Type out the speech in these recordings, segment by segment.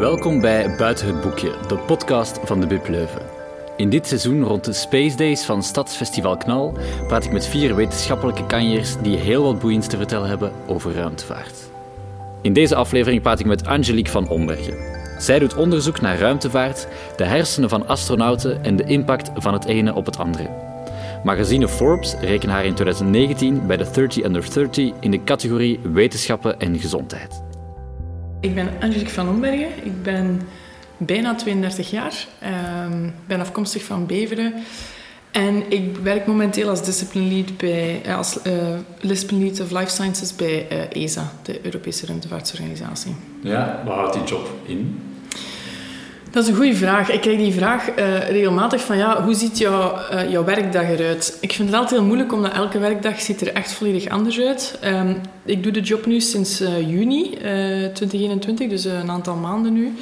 Welkom bij Buiten het Boekje, de podcast van de Bib Leuven. In dit seizoen rond de Space Days van Stadsfestival Knal praat ik met vier wetenschappelijke kanjers die heel wat boeiends te vertellen hebben over ruimtevaart. In deze aflevering praat ik met Angelique van Ombergen. Zij doet onderzoek naar ruimtevaart, de hersenen van astronauten en de impact van het ene op het andere. Magazine Forbes rekent haar in 2019 bij de 30 Under 30 in de categorie Wetenschappen en Gezondheid. Ik ben Angelique van Ombergen. Ik ben bijna 32 jaar. Ik um, ben afkomstig van Beveren. En ik werk momenteel als discipline lead, bij, eh, als, discipline lead of Life Sciences bij uh, ESA, de Europese Ruimtevaartorganisatie. Ja, waar houdt die job in? Dat is een goede vraag. Ik krijg die vraag uh, regelmatig van ja, hoe ziet jouw, uh, jouw werkdag eruit? Ik vind het altijd heel moeilijk, omdat elke werkdag ziet er echt volledig anders uit. Um, ik doe de job nu sinds uh, juni 2021, dus een aantal maanden nu.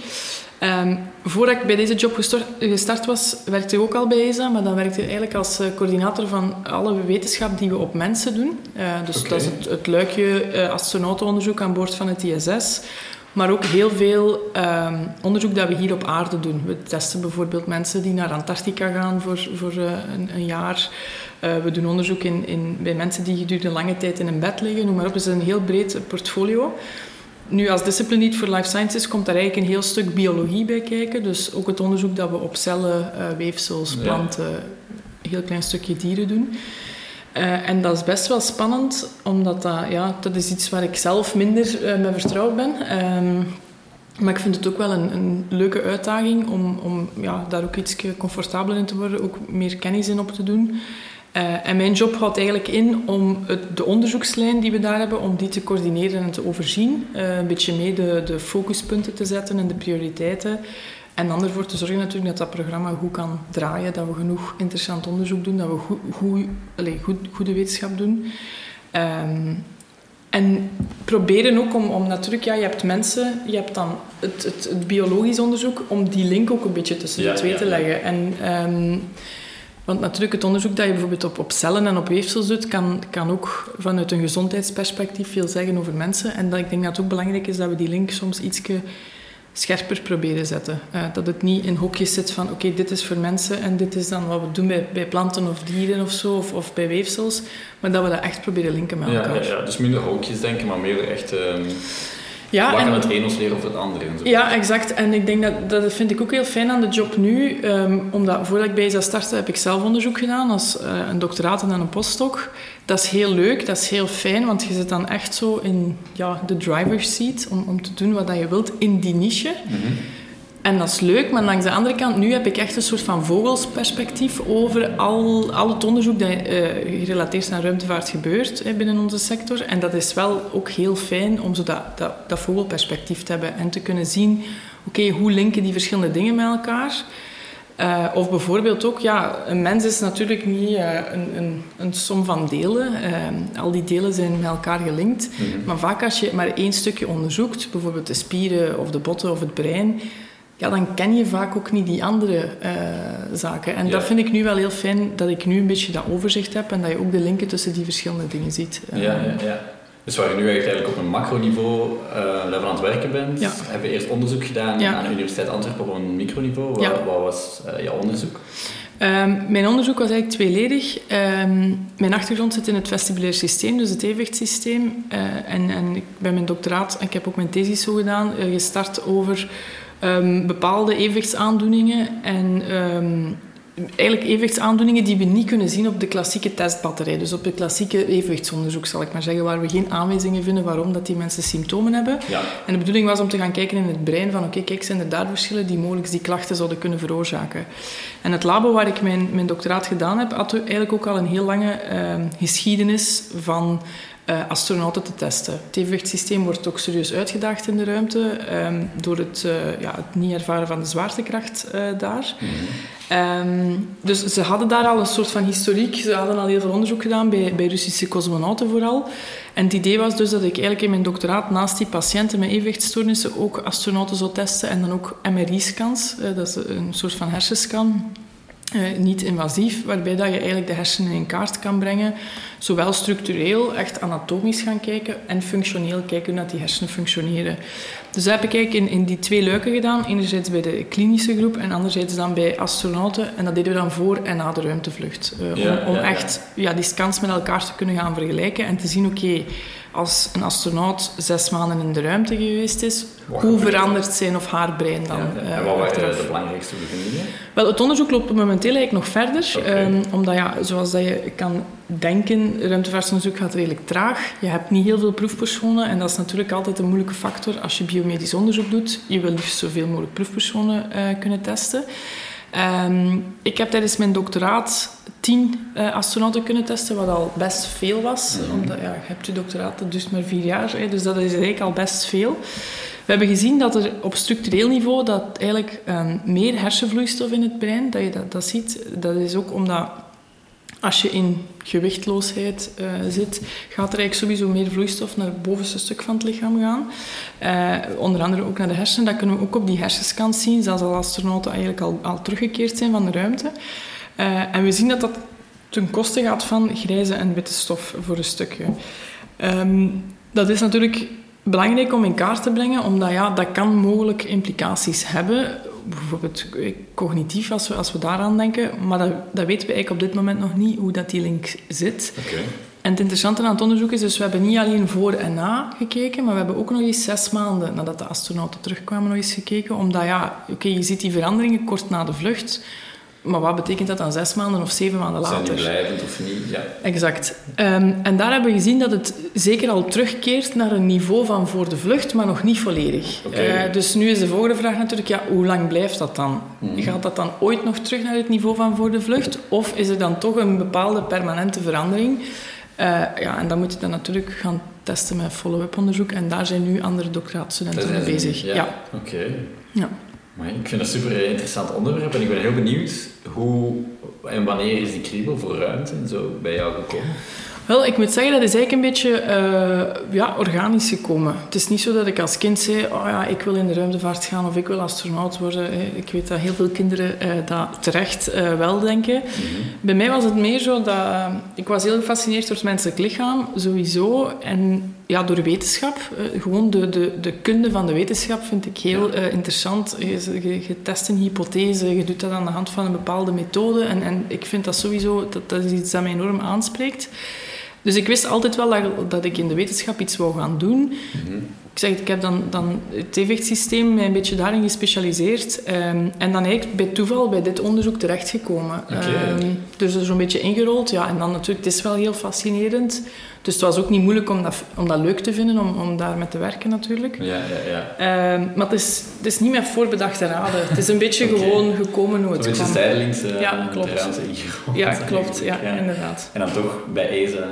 Um, voordat ik bij deze job gestart, gestart, was, werkte ik ook al bij ESA, maar dan werkte ik eigenlijk als coördinator van alle wetenschap die we op mensen doen. dus okay. dat is het, het luikje astronautenonderzoek aan boord van het ISS. Maar ook heel veel um, onderzoek dat we hier op aarde doen. We testen bijvoorbeeld mensen die naar Antarctica gaan voor, voor uh, een, een, jaar. Uh, we doen onderzoek in, in, bij mensen die gedurende lange tijd in een bed liggen. Noem maar op, het is een heel breed portfolio. Nu, als discipline lead voor Life Sciences komt daar eigenlijk een heel stuk biologie bij kijken. Dus ook het onderzoek dat we op cellen, uh, weefsels, planten, een heel klein stukje dieren doen. Uh, en dat is best wel spannend, omdat dat, ja, dat is iets waar ik zelf minder uh, mee vertrouwd ben. Um, maar ik vind het ook wel een, een leuke uitdaging om, om ja, daar ook iets comfortabeler in te worden, ook meer kennis in op te doen. Uh, en mijn job houdt eigenlijk in om het, de onderzoekslijn die we daar hebben, om die te coördineren en te overzien. een beetje mee de, de focuspunten te zetten en de prioriteiten. En dan ervoor te zorgen natuurlijk dat dat programma goed kan draaien, dat we genoeg interessant onderzoek doen, dat we goed, goed, allez, goed, goede wetenschap doen. Um, en proberen ook om, om natuurlijk, ja, je hebt mensen, je hebt dan het, het, het biologisch onderzoek, om die link ook een beetje tussen ja, de twee ja, te leggen. En, um, want natuurlijk, het onderzoek dat je bijvoorbeeld op, op cellen en op weefsels doet, kan, kan ook vanuit een gezondheidsperspectief veel zeggen over mensen. En dat, ik denk dat het ook belangrijk is dat we die link soms ietsje scherper proberen zetten. Uh, dat het niet in hokjes zit van oké, okay, dit is voor mensen en dit is dan wat we doen bij, bij planten of dieren of zo, of, of bij weefsels. Maar dat we dat echt proberen linken met elkaar. Ja, ja, dus minder hokjes denken, maar meer echt... Um... Ja, en, het een ons leren of het andere. Ja, exact. En ik denk dat, dat vind ik ook heel fijn aan de job nu. Um, omdat voordat ik bij ISA startte, heb ik zelf onderzoek gedaan als uh, een doctoraat en een postdoc. Dat is heel leuk, dat is heel fijn, want je zit dan echt zo in ja, de driver's seat om, om te doen wat je wilt in die niche. Mm -hmm. En dat is leuk, maar langs de andere kant, nu heb ik echt een soort van vogelsperspectief over al, al het onderzoek dat uh, gerelateerd aan ruimtevaart gebeurt hè, binnen onze sector. En dat is wel ook heel fijn om zo dat, dat, dat vogelperspectief te hebben en te kunnen zien, oké, okay, hoe linken die verschillende dingen met elkaar? Uh, of bijvoorbeeld ook, ja, een mens is natuurlijk niet uh, een, een, een, som van delen. Uh, al die delen zijn met elkaar gelinkt. Mm -hmm. Maar vaak als je maar één stukje onderzoekt, bijvoorbeeld de spieren of de botten of het brein, ja, dan ken je vaak ook niet die andere uh, zaken. En ja. dat vind ik nu wel heel fijn, dat ik nu een beetje dat overzicht heb en dat je ook de linken tussen die verschillende dingen ziet. Ja, ja, ja. Dus waar je nu eigenlijk op een macroniveau uh, level aan het werken bent, ja. heb je eerst onderzoek gedaan ja. aan de Universiteit Antwerpen op een microniveau. Wat, ja. wat was uh, jouw onderzoek? Um, mijn onderzoek was eigenlijk tweeledig. Um, mijn achtergrond zit in het vestibulair systeem, dus het evenwichtssysteem. Uh, en, en ik ben mijn doctoraat, en ik heb ook mijn thesis zo gedaan, gestart over um, bepaalde evenwichtsaandoeningen en um, eigenlijk evenwichtsaandoeningen die we niet kunnen zien op de klassieke testbatterij. Dus op het klassieke evenwichtsonderzoek, zal ik maar zeggen, waar we geen aanwijzingen vinden waarom dat die mensen symptomen hebben. Ja. En de bedoeling was om te gaan kijken in het brein van, oké, okay, kijk, zijn er daar verschillen die mogelijk die klachten zouden kunnen veroorzaken. En het labo waar ik mijn, mijn doctoraat gedaan heb, had eigenlijk ook al een heel lange uh, geschiedenis van uh, astronauten te testen. Het evenwichtssysteem wordt ook serieus uitgedaagd in de ruimte um, door het, uh, ja, het, niet ervaren van de zwaartekracht uh, daar. Mm -hmm. um, dus ze hadden daar al een soort van historiek. Ze hadden al heel veel onderzoek gedaan bij, bij Russische cosmonauten vooral. En het idee was dus dat ik eigenlijk in mijn doctoraat naast die patiënten met evenwichtstoornissen ook astronauten zou testen en dan ook MRI-scans. dat is een soort van hersenscan uh, niet invasief, waarbij dat je eigenlijk de hersenen in kaart kan brengen. Zowel structureel, echt anatomisch gaan kijken, en functioneel kijken hoe dat die hersenen functioneren. Dus dat heb ik eigenlijk in, in die twee luiken gedaan. Enerzijds bij de klinische groep en anderzijds dan bij astronauten. En dat deden we dan voor en na de ruimtevlucht. Uh, Ja, om om ja, ja. echt ja, die scans met elkaar te kunnen gaan vergelijken en te zien, oké, als een astronaut zes maanden in de ruimte geweest is, Wat hoe er? verandert zijn of haar brein dan? Ja, eh, en wat waren de belangrijkste bevindingen? Wel, het onderzoek loopt momenteel eigenlijk nog verder. Ehm, omdat, ja, zoals dat je kan denken, ruimtevaartonderzoek gaat redelijk traag. Je hebt niet heel veel proefpersonen. En dat is natuurlijk altijd een moeilijke factor als je biomedisch onderzoek doet. Je wil liefst zoveel mogelijk proefpersonen eh, kunnen testen. Ehm, ik heb tijdens mijn doctoraat tien eh, astronauten kunnen testen, wat al best veel was. Omdat ja, je hebt je doctoraat, dat duurt maar vier jaar. Hè, dus dat is eigenlijk al best veel. We hebben gezien dat er op structureel niveau dat eigenlijk ehm, meer hersenvloeistof in het brein, dat je dat, dat ziet. Dat is ook omdat als je in gewichtloosheid eh, zit, gaat er eigenlijk sowieso meer vloeistof naar het bovenste stuk van het lichaam gaan. Eh, onder andere ook naar de hersenen. Dat kunnen we ook op die hersenscans zien, zelfs als astronauten eigenlijk al, al teruggekeerd zijn van de ruimte. Eh, en we zien dat dat ten koste gaat van grijze en witte stof voor een stukje. Ehm, dat is natuurlijk belangrijk om in kaart te brengen, omdat ja, dat kan mogelijk implicaties hebben. Bijvoorbeeld eh, cognitief, als we, als we daaraan denken. Maar dat, dat weten we eigenlijk op dit moment nog niet, hoe dat die link zit. Oké. En het interessante aan het onderzoek is, dus we hebben niet alleen voor en na gekeken, maar we hebben ook nog eens zes maanden nadat de astronauten terugkwamen nog eens gekeken. Omdat ja, oké, je ziet die veranderingen kort na de vlucht. Maar wat betekent dat dan zes maanden of zeven maanden Zijn die later? blijvend of niet? Ja. Exact. Ehm, en daar hebben we gezien dat het zeker al terugkeert naar een niveau van voor de vlucht, maar nog niet volledig. Oké. Eh, dus nu is de volgende vraag natuurlijk, ja, hoe lang blijft dat dan? Mhm. Gaat dat dan ooit nog terug naar het niveau van voor de vlucht? Of is er dan toch een bepaalde permanente verandering? Eh, ja, en dan moet je dan natuurlijk gaan testen met follow-up onderzoek. En daar zijn nu andere doctoraatstudenten mee bezig. Ja. Oké. Ja. Maar ik vind het een super interessant onderwerp en ik ben heel benieuwd hoe en wanneer is die kriebel voor ruimte en zo bij jou gekomen? Wel, ik moet zeggen, dat is eigenlijk een beetje eh, ja, organisch gekomen. Het is niet zo dat ik als kind zei, oh ja, ik wil in de ruimtevaart gaan of ik wil astronaut worden. hè. Ik weet dat heel veel kinderen eh, dat terecht eh, wel denken. Bij mij was het meer zo dat... eh, ik was heel gefascineerd door het menselijk lichaam, sowieso. En ja, door wetenschap. Eh, gewoon de, de, de kunde van de wetenschap vind ik heel eh, interessant. Je, je, je test een hypothese, je doet dat aan de hand van een bepaalde methode. En, en ik vind dat sowieso... Dat, dat is iets dat mij enorm aanspreekt. Dus ik wist altijd wel dat, dat ik in de wetenschap iets wou gaan doen. Mhm. Ik zeg, ik heb dan, dan het mij een beetje daarin gespecialiseerd. ehm, en dan eigenlijk bij toeval bij dit onderzoek terechtgekomen. Ehm, dus er zo'n beetje ingerold. Ja, en dan natuurlijk, het is wel heel fascinerend. Dus het was ook niet moeilijk om dat, om dat leuk te vinden, om, om daar met te werken natuurlijk. Ja, ja, ja. Ehm, maar het is, het is niet met voorbedachte raden. Het is een beetje gewoon gekomen hoe Een het beetje kwam. zijdelings eh Ja, klopt. Ja, klopt. Ja, inderdaad. En dan toch bij ESA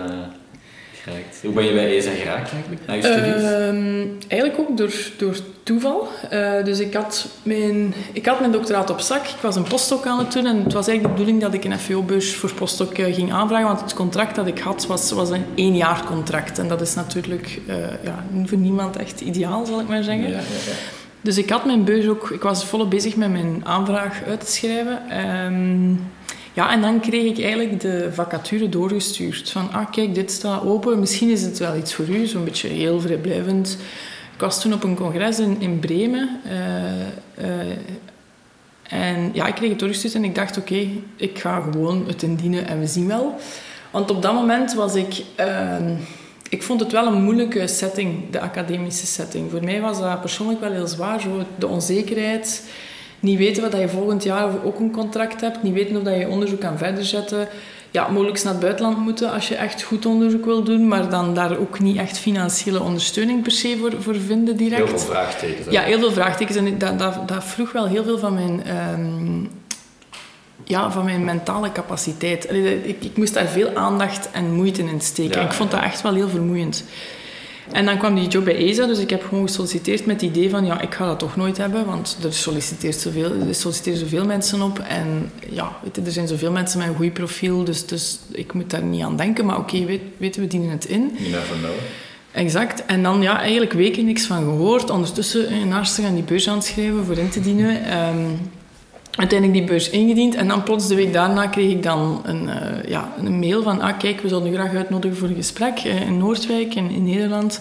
geraakt. Hoe ben je bij ESA geraakt eigenlijk, na je studies? Ehm, eigenlijk ook door, door toeval. Eh, dus ik had, mijn, ik had mijn doctoraat op zak. Ik was een postdoc aan het doen. En het was eigenlijk de bedoeling dat ik een FVO-beurs voor postdoc eh, ging aanvragen. Want het contract dat ik had was, was een één jaar contract. En dat is natuurlijk eh, ja, voor niemand echt ideaal, zal ik maar zeggen. ja, ja, ja. Dus ik had mijn beurs ook... Ik was volop bezig met mijn aanvraag uit te schrijven. Ehm, ja, en dan kreeg ik eigenlijk de vacature doorgestuurd. Van, ah, kijk, dit staat open. Misschien is het wel iets voor u. Zo'n beetje heel vrijblijvend. Ik was toen op een congres in, in Bremen. eh, eh, en ja, ik kreeg het doorgestuurd en ik dacht, oké, ik ga gewoon het indienen en we zien wel. Want op dat moment was ik... ehm, ik vond het wel een moeilijke setting, de academische setting. Voor mij was dat persoonlijk wel heel zwaar. Zo de onzekerheid, niet weten wat je volgend jaar ook een contract hebt, niet weten of dat je onderzoek kan verder zetten. Ja, mogelijk naar het buitenland moeten als je echt goed onderzoek wil doen, maar dan daar ook niet echt financiële ondersteuning per se voor, voor vinden direct. Heel veel vraagtekens. hè? Ja, heel veel vraagtekens. En dat, dat, dat vroeg wel heel veel van mijn, ehm, ja, van mijn mentale capaciteit. Ik, ik moest daar veel aandacht en moeite in steken. Ja. En ik vond dat echt wel heel vermoeiend. En dan kwam die job bij ESA, dus ik heb gewoon gesolliciteerd met het idee van, ja, ik ga dat toch nooit hebben, want er, solliciteert zoveel, er solliciteren zoveel mensen op. En ja, weet je, er zijn zoveel mensen met een goed profiel, dus, dus ik moet daar niet aan denken. Maar oké, weet, weten we dienen het in. You never know. Exact. En dan ja, eigenlijk weken niks van gehoord. Ondertussen eh, naast zich aan die beurs aan het schrijven voor in te dienen. Ehm, uiteindelijk die beurs ingediend. En dan plots de week daarna kreeg ik dan een, eh, ja, een mail van... Ah, kijk, we zullen u graag uitnodigen voor een gesprek uh, in Noordwijk, in, in Nederland.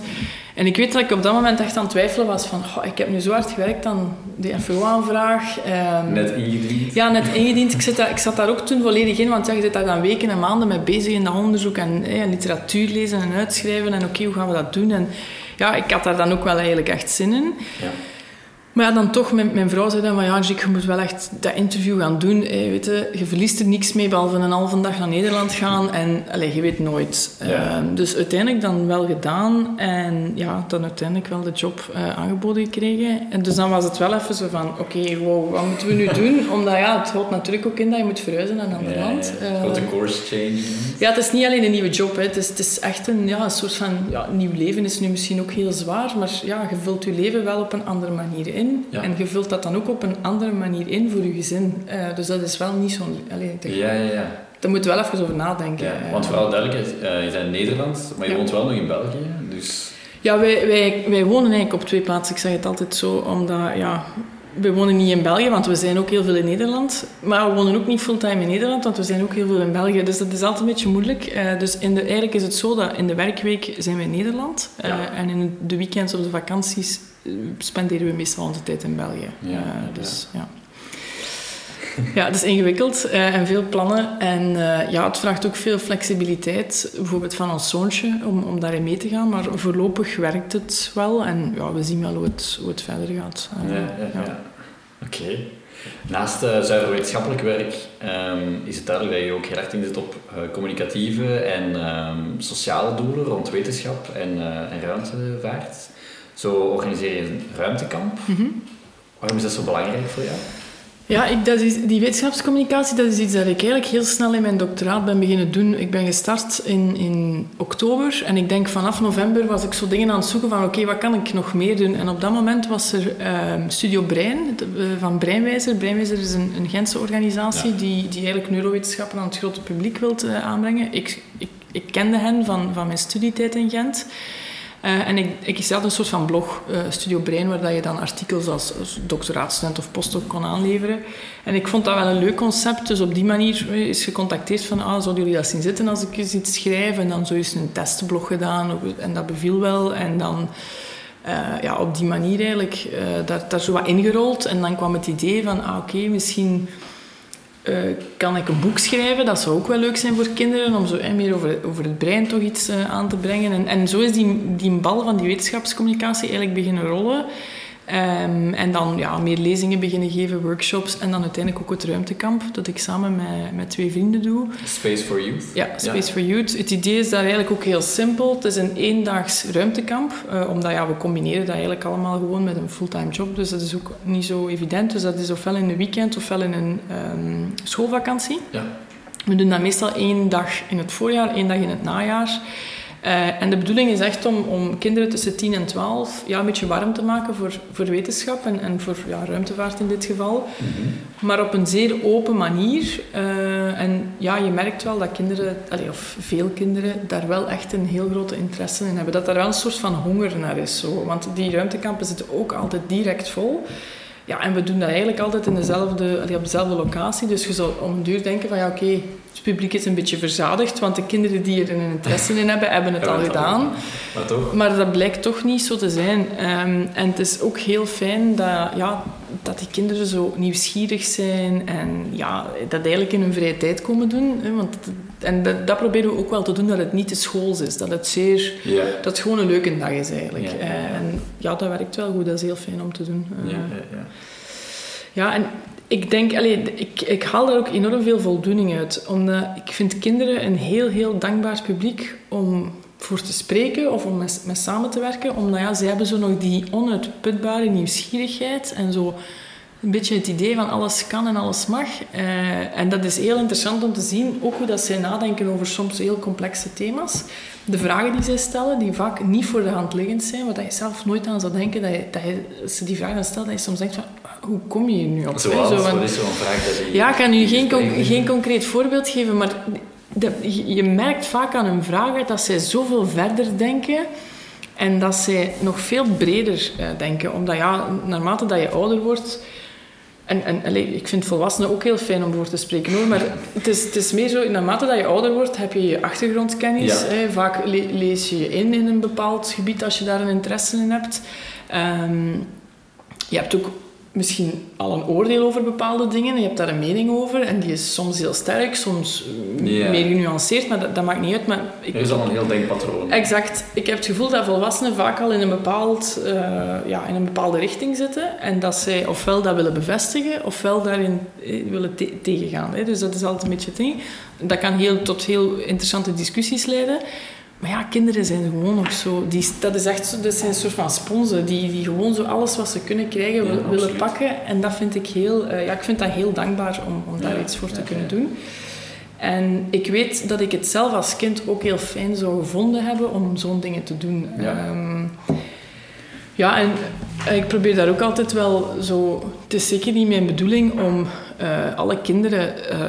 En ik weet dat ik op dat moment echt aan het twijfelen was van... Oh, ik heb nu zo hard gewerkt aan de FO-aanvraag. Um, net ingediend? Ja, net ingediend. Ik, zit daar, ik zat daar ook toen volledig in, want ja, je zit daar dan weken en maanden mee bezig in dat onderzoek. En eh, literatuur lezen en uitschrijven. En oké, hoe gaan we dat doen? En ja, ik had daar dan ook wel eigenlijk echt zin in. Ja. Maar ja, dan toch, mijn, mijn vrouw zei dan van ja, je moet wel echt dat interview gaan doen. Hey, weet je, je verliest er niks mee, behalve een halve dag naar Nederland gaan. En allez, je weet nooit. Ehm, dus uiteindelijk dan wel gedaan. En ja, dan uiteindelijk wel de job uh, aangeboden gekregen. En dus dan was het wel even zo van, oké, wow, wat moeten we nu doen? Omdat ja, het houdt natuurlijk ook in dat je moet verhuizen naar een ander land. Ja, Grote uh, course change. Ja, het is niet alleen een nieuwe job. Hè. Het, is, het is echt een, ja, een soort van ja, nieuw leven. is nu misschien ook heel zwaar. Maar ja, je vult je leven wel op een andere manier in. En je vult dat dan ook op een andere manier in voor je gezin. Uh, dus dat is wel niet zo'n... Ja, ja, ja. Daar moet je wel even over nadenken. Ja, want vooral duidelijkheid, uh, je bent in Nederland, maar je woont wel nog in België. Dus... Ja, wij, wij, wij wonen eigenlijk op twee plaatsen. Ik zeg het altijd zo, omdat... Ja, we wonen niet in België, want we zijn ook heel veel in Nederland. Maar we wonen ook niet fulltime in Nederland, want we zijn ook heel veel in België. Dus dat is altijd een beetje moeilijk. Uh, dus in de, eigenlijk is het zo dat in de werkweek zijn we in Nederland. Uh, En in de weekends of de vakanties spenderen we meestal onze tijd in België. Ja, uh, dus ja. Ja, het is ingewikkeld uh, en veel plannen. En uh, ja, het vraagt ook veel flexibiliteit, bijvoorbeeld van ons zoontje, om, om daarin mee te gaan. Maar voorlopig werkt het wel en ja, we zien wel hoe het, hoe het verder gaat. Uh, ja, ja, ja. Oké. Naast uh, zuiver wetenschappelijk werk um, is het duidelijk dat je ook heel erg inzet op communicatieve en um, sociale doelen rond wetenschap en, en ruimtevaart. Zo organiseer je een ruimtekamp. Mm -hmm. Waarom is dat zo belangrijk voor jou? Ja, ik, dat is, die wetenschapscommunicatie dat is iets dat ik eigenlijk heel snel in mijn doctoraat ben beginnen doen. Ik ben gestart in, in oktober en ik denk vanaf november was ik zo dingen aan het zoeken van oké, wat kan ik nog meer doen? En op dat moment was er uh, Studio Brein eh, van Breinwijzer. Breinwijzer is een, een Gentse organisatie die, die eigenlijk neurowetenschappen aan het grote publiek wil uh, aanbrengen. Ik, ik, ik kende hen van, van mijn studietijd in Gent. Uh, en ik, ik zat een soort van blog, uh, Studio Brein, waar dat je dan artikels als, als doctoraatstudent of postdoc kon aanleveren. En ik vond dat wel een leuk concept. Dus op die manier is gecontacteerd van, ah, zouden jullie dat zien zitten als ik eens iets schrijf? En dan zo is een testblog gedaan en dat beviel wel. En dan... Ja, op die manier eigenlijk daar, daar zo wat ingerold. En dan kwam het idee van, ah, oké, misschien uh, kan ik een boek schrijven? Dat zou ook wel leuk zijn voor kinderen, om zo eh, meer over, over het brein toch iets uh, aan te brengen. En, en zo is die, die bal van die wetenschapscommunicatie eigenlijk beginnen rollen. Um, en dan ja, meer lezingen beginnen geven, workshops en dan uiteindelijk ook het ruimtekamp dat ik samen met, met twee vrienden doe. Space for Youth? Ja, Space for Youth. Het idee is daar eigenlijk ook heel simpel. Het is een eendaags ruimtekamp, uh, omdat ja, we combineren dat eigenlijk allemaal gewoon met een fulltime job. Dus dat is ook niet zo evident. Dus dat is ofwel in een weekend ofwel in een um, schoolvakantie. Ja. We doen dat meestal één dag in het voorjaar, één dag in het najaar. Uh, en de bedoeling is echt om, om kinderen tussen 10 en 12 ja, een beetje warm te maken voor, voor wetenschap en, en voor ja, ruimtevaart in dit geval. Mm-hmm. Maar op een zeer open manier. Uh, en ja, je merkt wel dat kinderen, allee, of veel kinderen, daar wel echt een heel grote interesse in hebben. Dat daar wel een soort van honger naar is. Zo. Want die ruimtekampen zitten ook altijd direct vol. Ja, en we doen dat eigenlijk altijd in dezelfde, op dezelfde locatie. Dus je zou om een duur denken van ja, oké, het publiek is een beetje verzadigd, want de kinderen die er een interesse in hebben, hebben het al gedaan. Maar, toch? maar dat blijkt toch niet zo te zijn. Um, en het is ook heel fijn dat, ja, dat die kinderen zo nieuwsgierig zijn en ja, dat eigenlijk in hun vrije tijd komen doen. Hè, want, en dat, dat, proberen we ook wel te doen, dat het niet te schools is. Dat het, zeer, ja. dat het gewoon een leuke dag is eigenlijk. Ja, ja, en ja, dat werkt wel goed. Dat is heel fijn om te doen. Ja, ja, ja. en ik denk, allee, ik, ik haal daar ook enorm veel voldoening uit. Omdat ik vind kinderen een heel, heel dankbaar publiek om voor te spreken of om met, met samen te werken. Omdat ja, ze hebben zo nog die onuitputbare nieuwsgierigheid en zo een beetje het idee van alles kan en alles mag. Uh, en dat is heel interessant om te zien, ook hoe dat zij nadenken over soms heel complexe thema's. De vragen die zij stellen, die vaak niet voor de hand liggend zijn, wat je zelf nooit aan zou denken, dat je, dat je als die vragen stelt, dat je soms denkt van, hoe kom je hier nu op? Zoals, Zo, is zo'n vraag dat je... Ja, ik kan nu geen, geen concreet voorbeeld geven, maar de, je merkt vaak aan hun vragen dat zij zoveel verder denken en dat zij nog veel breder uh, denken. Omdat ja, naarmate dat je ouder wordt En, en ik vind volwassenen ook heel fijn om voor te spreken hoor. Maar het is, het is meer zo, naarmate dat je ouder wordt, heb je je achtergrondkennis. Ja. Hè. Vaak le- lees je je in in een bepaald gebied als je daar een interesse in hebt. Ehm, je hebt ook misschien al een oordeel over bepaalde dingen. Je hebt daar een mening over. En die is soms heel sterk, soms Ja. meer genuanceerd. Maar dat, dat maakt niet uit. Maar ik, Er is al een heel denkpatroon. Exact. Ik heb het gevoel dat volwassenen vaak al in een, bepaald, eh, ja, in een bepaalde richting zitten. En dat zij ofwel dat willen bevestigen, ofwel daarin eh, willen te- tegengaan. Hè. Dus dat is altijd een beetje het ding. Dat kan heel, tot heel interessante discussies leiden. Maar ja, kinderen zijn gewoon nog zo... Die, dat, is echt zo, dat zijn een soort van sponsen. Die, die gewoon zo alles wat ze kunnen krijgen Ja, willen pakken. En dat vind ik heel... eh, ja, ik vind dat heel dankbaar om, om daar Ja, iets voor te kunnen doen. En ik weet dat ik het zelf als kind ook heel fijn zou gevonden hebben om zo'n dingen te doen. Ja. Ehm, ja, en ik probeer daar ook altijd wel zo... Het is zeker niet mijn bedoeling om eh, alle kinderen eh,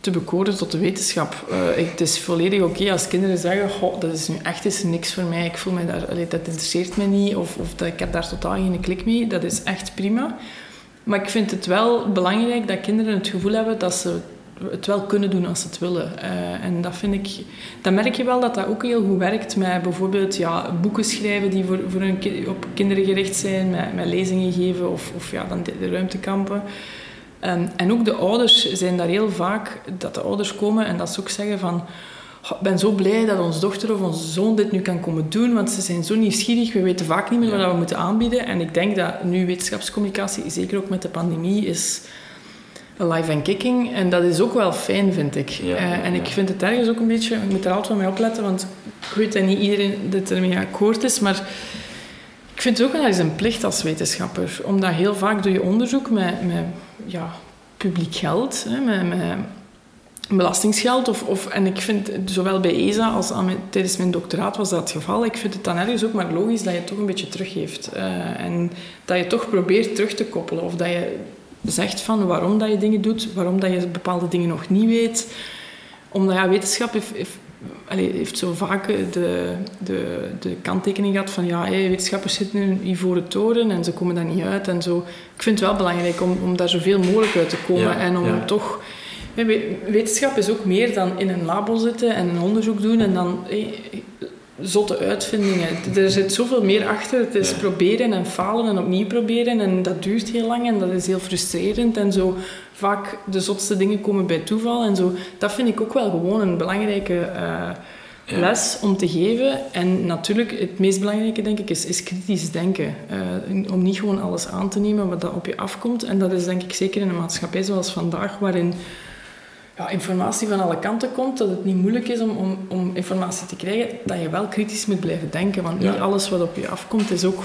te bekoren tot de wetenschap. Eh, het is volledig oké als kinderen zeggen... Goh, dat is nu echt is niks voor mij. Ik voel me daar... dat interesseert me niet. Of, of dat, ik heb daar totaal geen klik mee. Dat is echt prima. Maar ik vind het wel belangrijk dat kinderen het gevoel hebben dat ze het wel kunnen doen als ze het willen. Eh, en dat vind ik... Dan merk je wel dat dat ook heel goed werkt met bijvoorbeeld ja, boeken schrijven die voor, voor hun op kinderen gericht zijn, met, met lezingen geven of, of ja, dan de, de ruimtekampen. Ehm, en ook de ouders zijn daar heel vaak, dat de ouders komen en dat ze ook zeggen van... "Goh, Ik ben zo blij dat onze dochter of onze zoon dit nu kan komen doen, want ze zijn zo nieuwsgierig. We weten vaak niet meer wat we moeten aanbieden. En ik denk dat nu wetenschapscommunicatie, zeker ook met de pandemie, is alive and kicking. En dat is ook wel fijn, vind ik. Ja, Eh, en ja. ik vind het ergens ook een beetje... Ik moet er altijd wel mee opletten, want ik weet dat niet iedereen dit ermee akkoord is, maar... Ik vind het ook wel eens een plicht als wetenschapper. Omdat heel vaak doe je onderzoek met, met ja, publiek geld, hè, met, met belastingsgeld. Of, of, en ik vind, zowel bij ESA als tijdens mijn doctoraat was dat het geval. Ik vind het dan ergens ook maar logisch dat je toch een beetje teruggeeft. Eh, en dat je toch probeert terug te koppelen. Of dat je zegt van waarom dat je dingen doet, waarom dat je bepaalde dingen nog niet weet. Omdat ja, wetenschap allee, heeft zo vaak de, de, de kanttekening gehad van ja, hé, wetenschappers zitten in een ivoren toren en ze komen daar niet uit en zo. Ik vind het wel belangrijk om, om daar zoveel mogelijk uit te komen Ja, en om ja. toch... Wetenschap is ook meer dan in een labo zitten en een onderzoek doen en dan zotte uitvindingen. Er zit zoveel meer achter. Het is Ja. proberen en falen en opnieuw proberen en dat duurt heel lang en dat is heel frustrerend en zo. Vaak de zotste dingen komen bij toeval en zo. Dat vind ik ook wel gewoon een belangrijke eh, Ja. les om te geven. En natuurlijk, het meest belangrijke denk ik is, is kritisch denken. Eh, om niet gewoon alles aan te nemen wat dat op je afkomt. En dat is denk ik zeker in een maatschappij zoals vandaag, waarin ja, informatie van alle kanten komt, dat het niet moeilijk is om, om, om informatie te krijgen, dat je wel kritisch moet blijven denken. Want Ja. niet alles wat op je afkomt is ook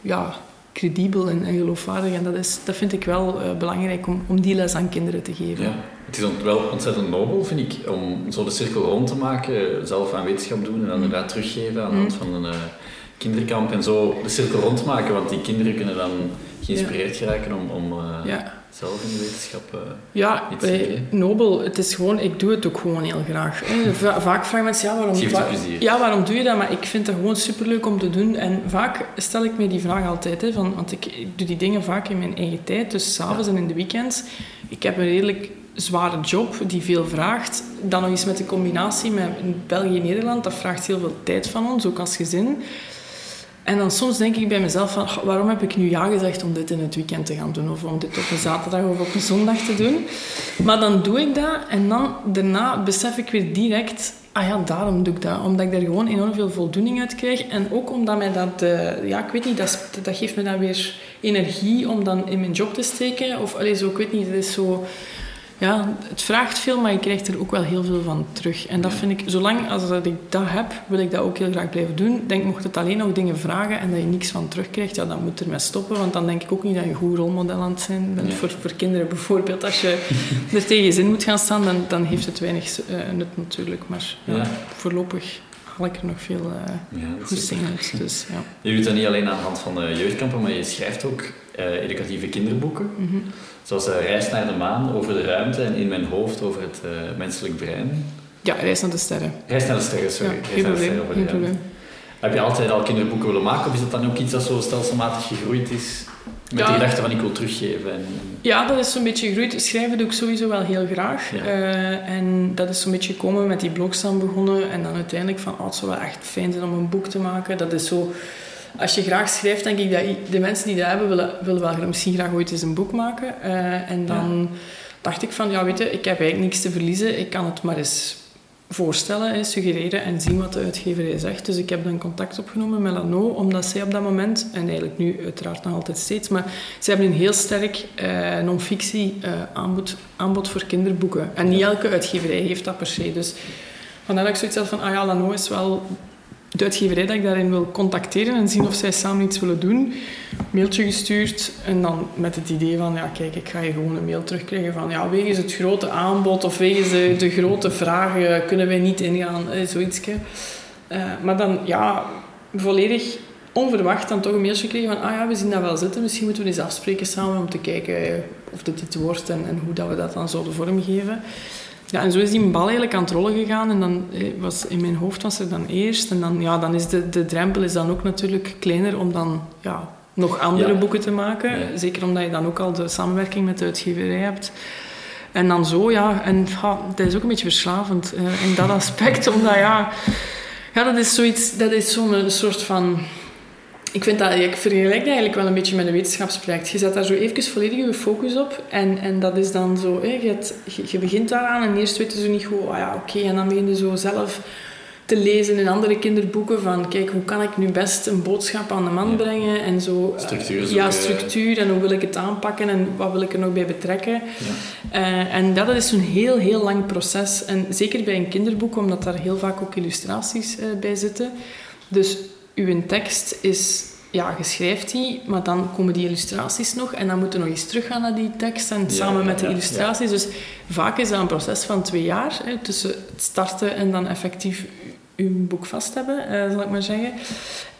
ja, credibel en, en geloofwaardig. En dat, is, dat vind ik wel eh, belangrijk om, om die les aan kinderen te geven. Ja. Het is wel ontzettend nobel, vind ik, om zo de cirkel rond te maken, zelf aan wetenschap doen en dan inderdaad teruggeven aan de hand van een eh, kinderkamp en zo de cirkel rond maken, want die kinderen kunnen dan geïnspireerd geraken om, om eh, Ja. Zelf in de wetenschap... eh, Ja, Iets wij- te nobel. Het is gewoon, ik doe het ook gewoon heel graag. Va- vaak vragen mensen, ja, waarom, wa- ja, waarom doe je dat? Maar ik vind het gewoon superleuk om te doen. En vaak stel ik me die vraag altijd, hè, van, want ik, ik doe die dingen vaak in mijn eigen tijd, dus s'avonds en in de weekends. Ik heb een redelijk zware job die veel vraagt. Dan nog eens met de combinatie met België en Nederland, dat vraagt heel veel tijd van ons, ook als gezin. En dan soms denk ik bij mezelf van, "Goh, waarom heb ik nu ja gezegd om dit in het weekend te gaan doen? Of om dit op een zaterdag of op een zondag te doen? Maar dan doe ik dat en dan daarna besef ik weer direct, ah ja, daarom doe ik dat. Omdat ik daar gewoon enorm veel voldoening uit krijg. En ook omdat mij dat, eh, ja, ik weet niet, dat, dat geeft me dan weer energie om dan in mijn job te steken. Of, allee, zo, ik weet niet, het is zo... Ja, het vraagt veel, maar je krijgt er ook wel heel veel van terug. En dat vind ik, zolang als dat ik dat heb, wil ik dat ook heel graag blijven doen. Denk, mocht het alleen nog dingen vragen en dat je niks van terugkrijgt, ja, dan moet er mee stoppen. Want dan denk ik ook niet dat je een goed rolmodel aan het zijn bent. Ja. Voor, voor kinderen bijvoorbeeld. Als je er tegen je zin moet gaan staan, dan, dan heeft het weinig eh, nut natuurlijk. Maar ja, voorlopig haal ik er nog veel eh ja, uit. Dus, ja. Je doet dat niet alleen aan de hand van de jeugdkampen, maar je schrijft ook eh, educatieve kinderboeken. Mhm. Zoals eh, Reis naar de maan over de ruimte en In mijn hoofd over het eh, menselijk brein. ja, reis naar de sterren. Reis naar de sterren, sorry. Ja, geen probleem. Geen probleem. Heb je altijd al kinderboeken willen maken of is dat dan ook iets dat zo stelselmatig gegroeid is? Met Ja. de gedachte van ik wil teruggeven. En, Ja, dat is zo'n beetje gegroeid. Schrijven doe ik sowieso wel heel graag. Ja. Eh, en dat is zo'n beetje gekomen met die blogs dan begonnen. En dan uiteindelijk van, oh, het zou wel echt fijn zijn om een boek te maken. Dat is zo... Als je graag schrijft, denk ik dat de mensen die dat hebben, willen, willen wel misschien graag ooit eens een boek maken. Eh, en dan dacht ik van, ja, weet je, ik heb eigenlijk niks te verliezen. Ik kan het maar eens voorstellen, suggereren en zien wat de uitgeverij zegt. Dus ik heb dan contact opgenomen met Lano, omdat zij op dat moment, en eigenlijk nu uiteraard nog altijd steeds, maar zij hebben een heel sterk eh, non-fictie eh, aanbod, aanbod voor kinderboeken. En niet elke uitgeverij heeft dat per se. Dus vandaar dat ik zoiets had van, ah ja, Lano is wel de uitgeverij dat ik daarin wil contacteren en zien of zij samen iets willen doen. Mailtje gestuurd en dan met het idee van, ja kijk, ik ga je gewoon een mail terugkrijgen van, ja, wegens het grote aanbod of wegens de, de grote vragen kunnen wij niet ingaan, eh, zoiets. Eh, maar dan, ja, volledig onverwacht dan toch een mailtje gekregen van, ah ja, we zien dat wel zitten, misschien moeten we eens afspreken samen om te kijken of dit iets wordt en, en hoe dat we dat dan zouden vormgeven. Ja, en zo is die bal eigenlijk aan het rollen gegaan. En dan eh, was in mijn hoofd was er dan eerst. En dan, ja, dan is de, de drempel is dan ook natuurlijk kleiner om dan ja, nog andere Ja. boeken te maken. Ja. Zeker omdat je dan ook al de samenwerking met de uitgeverij hebt. En dan zo, ja. En ja, dat is ook een beetje verslavend eh, in dat aspect. Omdat, ja... Ja, dat is zoiets... Dat is zo'n soort van... Ik vind dat... Ik vergelijk dat eigenlijk wel een beetje met een wetenschapsproject. Je zet daar zo even volledig je focus op. En, en dat is dan zo... Hè, je, hebt- je, je begint daaraan en eerst weten ze niet goed... Oh ja, oké. En dan begin je zo zelf te lezen in andere kinderboeken van... Kijk, hoe kan ik nu best een boodschap aan de man Ja. brengen? En zo... eh, Structuur Ja, structuur. En hoe wil ik het aanpakken? En wat wil ik er nog bij betrekken? Ja. Eh, en dat is zo'n heel, heel lang proces. En zeker bij een kinderboek, omdat daar heel vaak ook illustraties eh, bij zitten. Dus uw tekst is... Ja, je schrijft die, maar dan komen die illustraties nog. En dan moeten we nog eens teruggaan naar die tekst en Ja, samen ja, met de illustraties. Dus vaak is dat een proces van twee jaar. Hè, tussen het starten en dan effectief uw boek vast hebben, eh, zal ik maar zeggen.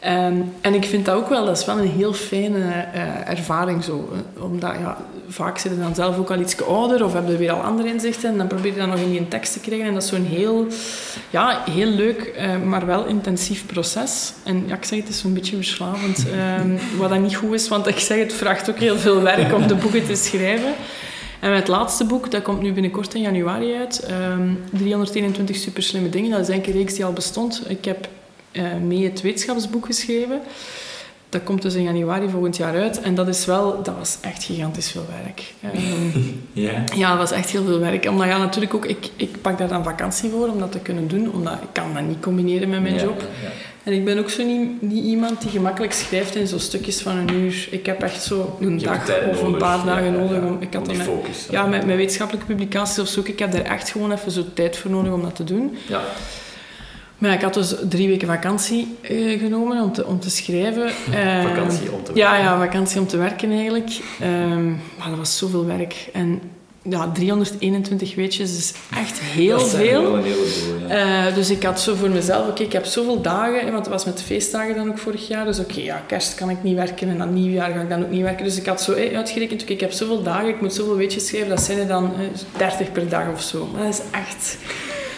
Ehm, en ik vind dat ook wel, dat is wel een heel fijne eh, ervaring zo. eh, omdat ja, vaak zit je dan zelf ook al iets ouder of heb je weer al andere inzichten en dan probeer je dat nog in die tekst te krijgen. En dat is zo'n heel, ja, heel leuk, maar wel intensief proces. En ik zeg het is zo'n beetje verslavend, ehm, wat dat niet goed is, want ik zeg het vraagt ook heel veel werk om de boeken te schrijven. En het laatste boek, dat komt nu binnenkort in januari uit, ehm 321 superslimme dingen. Dat is eigenlijk een reeks die al bestond. Ik heb eh, mee het wetenschapsboek geschreven. Dat komt dus in januari volgend jaar uit. En dat is wel, dat was echt gigantisch veel werk. Ehm, Ja. ja, dat was echt heel veel werk. Omdat ja, natuurlijk ook, ik, ik pak daar dan vakantie voor om dat te kunnen doen. Omdat ik kan dat niet combineren met mijn Ja, job. ja. En ik ben ook zo niet, niet iemand die gemakkelijk schrijft in zo stukjes van een uur. Ik heb echt zo een Je dag of een paar ja, dagen ja, nodig. ja. Om, ik had Om met, focus. ja, met, met wetenschappelijke publicaties of zo. Ik heb daar echt gewoon even zo tijd voor nodig om dat te doen. Ja. Maar ja, ik had dus drie weken vakantie eh, genomen om te, om te schrijven. Eh, Vakantie om te Ja, werken. ja, vakantie om te werken eigenlijk. Ehm, maar dat was zoveel werk. En ja, 321 weetjes is echt heel Dat zijn veel. wel een heleboel, ja. Eh, dus ik had zo voor mezelf, oké, ik heb zoveel dagen, want het was met feestdagen dan ook vorig jaar. Dus oké, ja, kerst kan ik niet werken en dan nieuwjaar ga ik dan ook niet werken. Dus ik had zo uitgerekend, oké, ik heb zoveel dagen, ik moet zoveel weetjes schrijven, dat zijn er dan hè, 30 per dag of zo. Maar dat is echt...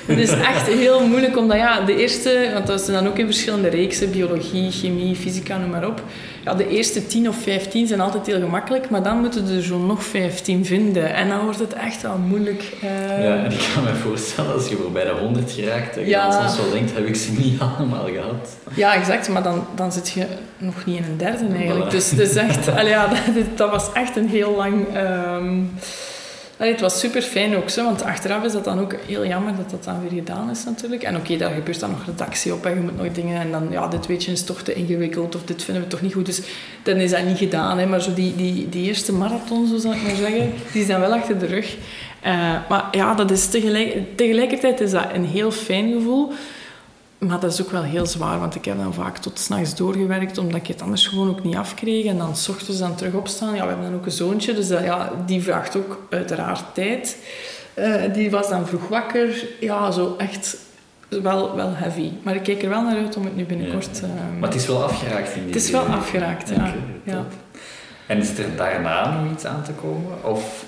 Het is echt heel moeilijk, omdat ja, de eerste, want dat zijn dan ook in verschillende reeksen, biologie, chemie, fysica, noem maar op. Ja, de eerste 10 of 15 zijn altijd heel gemakkelijk, maar dan moeten er zo nog 15 vinden. En dan wordt het echt wel moeilijk. eh, Ja, en ik kan me voorstellen, als je voorbij de 100 geraakt, dat je Ja. dan soms wel denkt, heb ik ze niet allemaal gehad? Ja, exact. Maar dan, dan zit je nog niet in een derde eigenlijk. Voilà. Dus is echt... ja, dat, dat was echt een heel lang... ehm, allee, het was super fijn ook, zo, want achteraf is dat dan ook heel jammer dat dat dan weer gedaan is natuurlijk. En oké, daar gebeurt dan nog redactie op en je moet nog dingen... En dan, ja, dit weet je is toch te ingewikkeld of dit vinden we toch niet goed. Dus dan is dat niet gedaan. Hè. Maar zo die, die, die eerste marathon, zo zal ik maar zeggen, die dan wel achter de rug. Eh, maar ja, dat is tegelijk, tegelijkertijd is dat een heel fijn gevoel. Maar dat is ook wel heel zwaar, want ik heb dan vaak tot s'nachts doorgewerkt, omdat ik het anders gewoon ook niet afkreeg. En dan s ochtends dan terug opstaan. Ja, we hebben dan ook een zoontje, dus dat, ja, die vraagt ook uiteraard tijd. Eh, die was dan vroeg wakker. Ja, zo echt wel, wel heavy. Maar ik kijk er wel naar uit om het nu binnenkort... Ja. ehm, Maar het is wel afgeraakt in die het is wel afgeraakt, ja. En is er daarna nog iets aan te komen? Of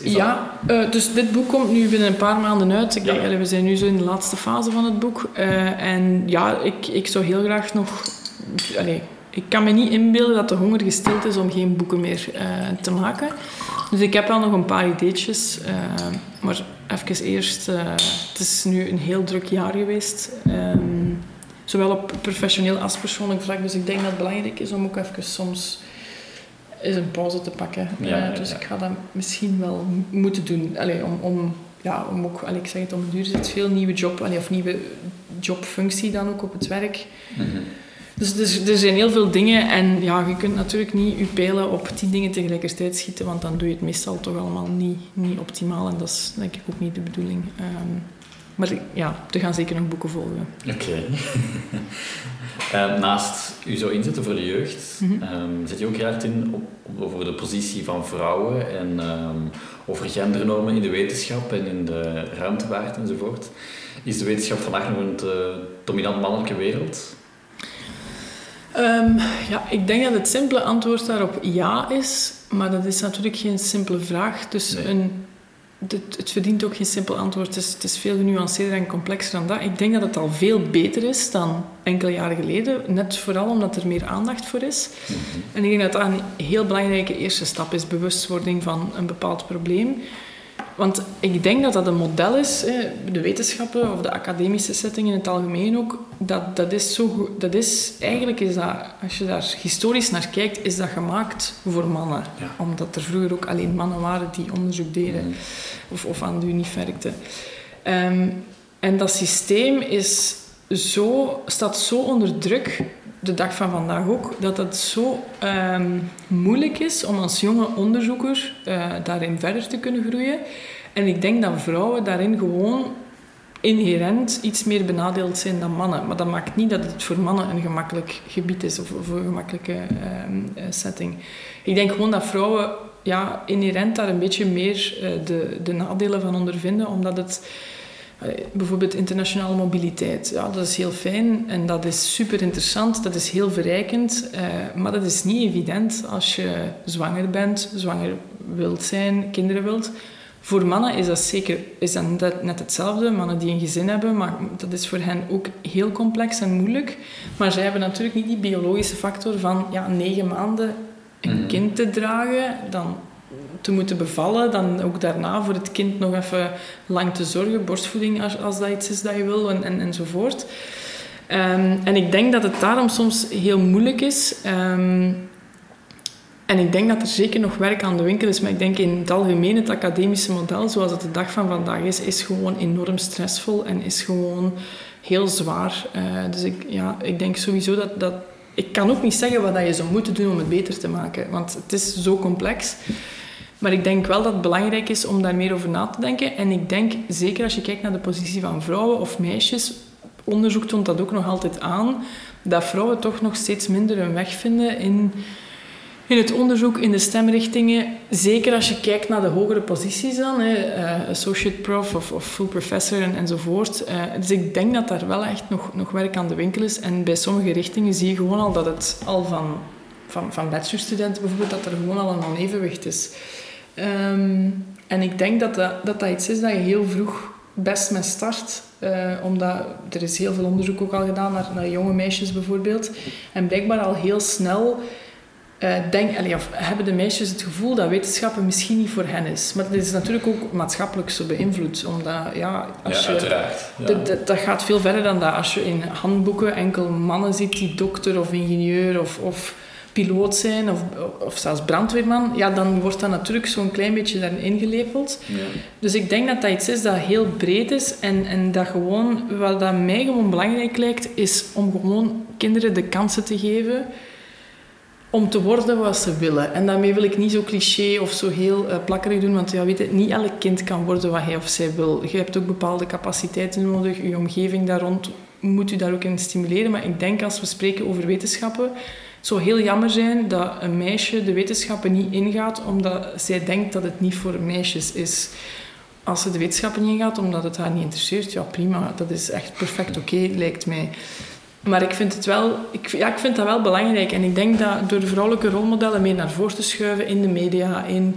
Is ja, uh, dus dit boek komt nu binnen een paar maanden uit. Ik denk, we zijn nu zo in de laatste fase van het boek. Uh, en ja, ik, ik zou heel graag nog... Allez, ik kan me niet inbeelden dat de honger gestild is om geen boeken meer uh, te maken. Dus ik heb wel nog een paar ideetjes. maar even eerst... het is nu een heel druk jaar geweest. Um, zowel op professioneel als persoonlijk vlak. Dus ik denk dat het belangrijk is om ook even soms eens een pauze te pakken. Ja, uh, dus ik ga dat misschien wel moeten doen. Allee, om, om, ja, om ook, allee, ik zeg het om het duur, zit veel nieuwe job, allee, of nieuwe jobfunctie dan ook op het werk. Mm -hmm. Dus, dus er zijn heel veel dingen en ja, je kunt natuurlijk niet je pijlen op tien dingen tegelijkertijd schieten, want dan doe je het meestal toch allemaal niet, niet optimaal en dat is denk ik ook niet de bedoeling. Um, maar ja, er gaan zeker nog boeken volgen. Oké. uh, naast u zo inzetten voor de jeugd, mm -hmm. zet je ook heel in op, over de positie van vrouwen en um, over gendernormen in de wetenschap en in de ruimtevaart enzovoort. Is de wetenschap vandaag nog een dominant mannelijke wereld? Um, ja, ik denk dat het simpele antwoord daarop ja is, maar dat is natuurlijk geen simpele vraag. Dus nee. een het, het, verdient ook geen simpel antwoord. Het is, het is, veel genuanceerder en complexer dan dat. Ik denk dat het al veel beter is dan enkele jaren geleden. Net vooral omdat er meer aandacht voor is. Mhm. En ik denk dat dat een heel belangrijke eerste stap is. Bewustwording van een bepaald probleem. Want ik denk dat dat een model is, de wetenschappen of de academische setting in het algemeen ook, dat, dat is zo dat is, eigenlijk is dat, als je daar historisch naar kijkt, is dat gemaakt voor mannen. Omdat er vroeger ook alleen mannen waren die onderzoek deden mm. of, of aan de unie werkten. Um, en dat systeem is zo, staat zo onder druk, de dag van vandaag ook, dat het zo um, moeilijk is om als jonge onderzoeker uh, daarin verder te kunnen groeien. En ik denk dat vrouwen daarin gewoon inherent iets meer benadeeld zijn dan mannen. Maar dat maakt niet dat het voor mannen een gemakkelijk gebied is of, of een gemakkelijke uh, setting. Ik denk gewoon dat vrouwen ja, inherent daar een beetje meer uh, de, de nadelen van ondervinden, omdat het Bijvoorbeeld internationale mobiliteit. Ja, dat is heel fijn en dat is super interessant, dat is heel verrijkend. Uh, maar dat is niet evident als je zwanger bent, zwanger wilt zijn, kinderen wilt. Voor mannen is dat zeker is dat net hetzelfde. Mannen die een gezin hebben, maar dat is voor hen ook heel complex en moeilijk. Maar zij hebben natuurlijk niet die biologische factor van ja, negen maanden een mhm. kind te dragen. Dan te moeten bevallen, dan ook daarna voor het kind nog even lang te zorgen, borstvoeding als, als dat iets is dat je wil en, en, enzovoort. Um, en ik denk dat het daarom soms heel moeilijk is. Um, en ik denk dat er zeker nog werk aan de winkel is, maar ik denk in het algemeen het academische model, zoals het de dag van vandaag is, is gewoon enorm stressvol en is gewoon heel zwaar. Uh, dus ik, ja, ik denk sowieso dat, dat... Ik kan ook niet zeggen wat je zou moeten doen om het beter te maken, want het is zo complex. Maar ik denk wel dat het belangrijk is om daar meer over na te denken. En ik denk, zeker als je kijkt naar de positie van vrouwen of meisjes, onderzoek toont dat ook nog altijd aan, dat vrouwen toch nog steeds minder een weg vinden in, in het onderzoek, in de stemrichtingen. Zeker als je kijkt naar de hogere posities dan, hè, uh, associate prof of, of full professor en, enzovoort. Uh, dus ik denk dat daar wel echt nog, nog werk aan de winkel is. En bij sommige richtingen zie je gewoon al dat het al van, van, van bachelorstudenten bijvoorbeeld, dat er gewoon al een onevenwicht is. Um, en ik denk dat dat, dat dat iets is dat je heel vroeg best mee start. Uh, omdat er is heel veel onderzoek ook al gedaan naar, naar jonge meisjes bijvoorbeeld. En blijkbaar al heel snel uh, denk, allee, of hebben de meisjes het gevoel dat wetenschappen misschien niet voor hen is. Maar dat is natuurlijk ook maatschappelijk zo beïnvloed. Omdat, ja, als ja, je, uiteraard. Ja. Dat, dat, gaat veel verder dan dat. Als je in handboeken enkel mannen ziet die dokter of ingenieur of, of piloot zijn of, of zelfs brandweerman, ja, dan wordt dat natuurlijk zo'n klein beetje daarin ingelepeld. Ja. Dus ik denk dat dat iets is dat heel breed is en, en dat gewoon, wat dat mij gewoon belangrijk lijkt, is om gewoon kinderen de kansen te geven om te worden wat ze willen. En daarmee wil ik niet zo cliché of zo heel uh, plakkerig doen, want ja, weet het, niet elk kind kan worden wat hij of zij wil. Je hebt ook bepaalde capaciteiten nodig, je omgeving daar rond moet u daar ook in stimuleren. Maar ik denk als we spreken over wetenschappen, zou heel jammer zijn dat een meisje de wetenschappen niet ingaat omdat zij denkt dat het niet voor meisjes is. Als ze de wetenschappen niet ingaat omdat het haar niet interesseert, ja prima, dat is echt perfect oké, lijkt mij. Maar ik vind, het wel, ik, ja, ik vind dat wel belangrijk. En ik denk dat door vrouwelijke rolmodellen mee naar voren te schuiven in de media, in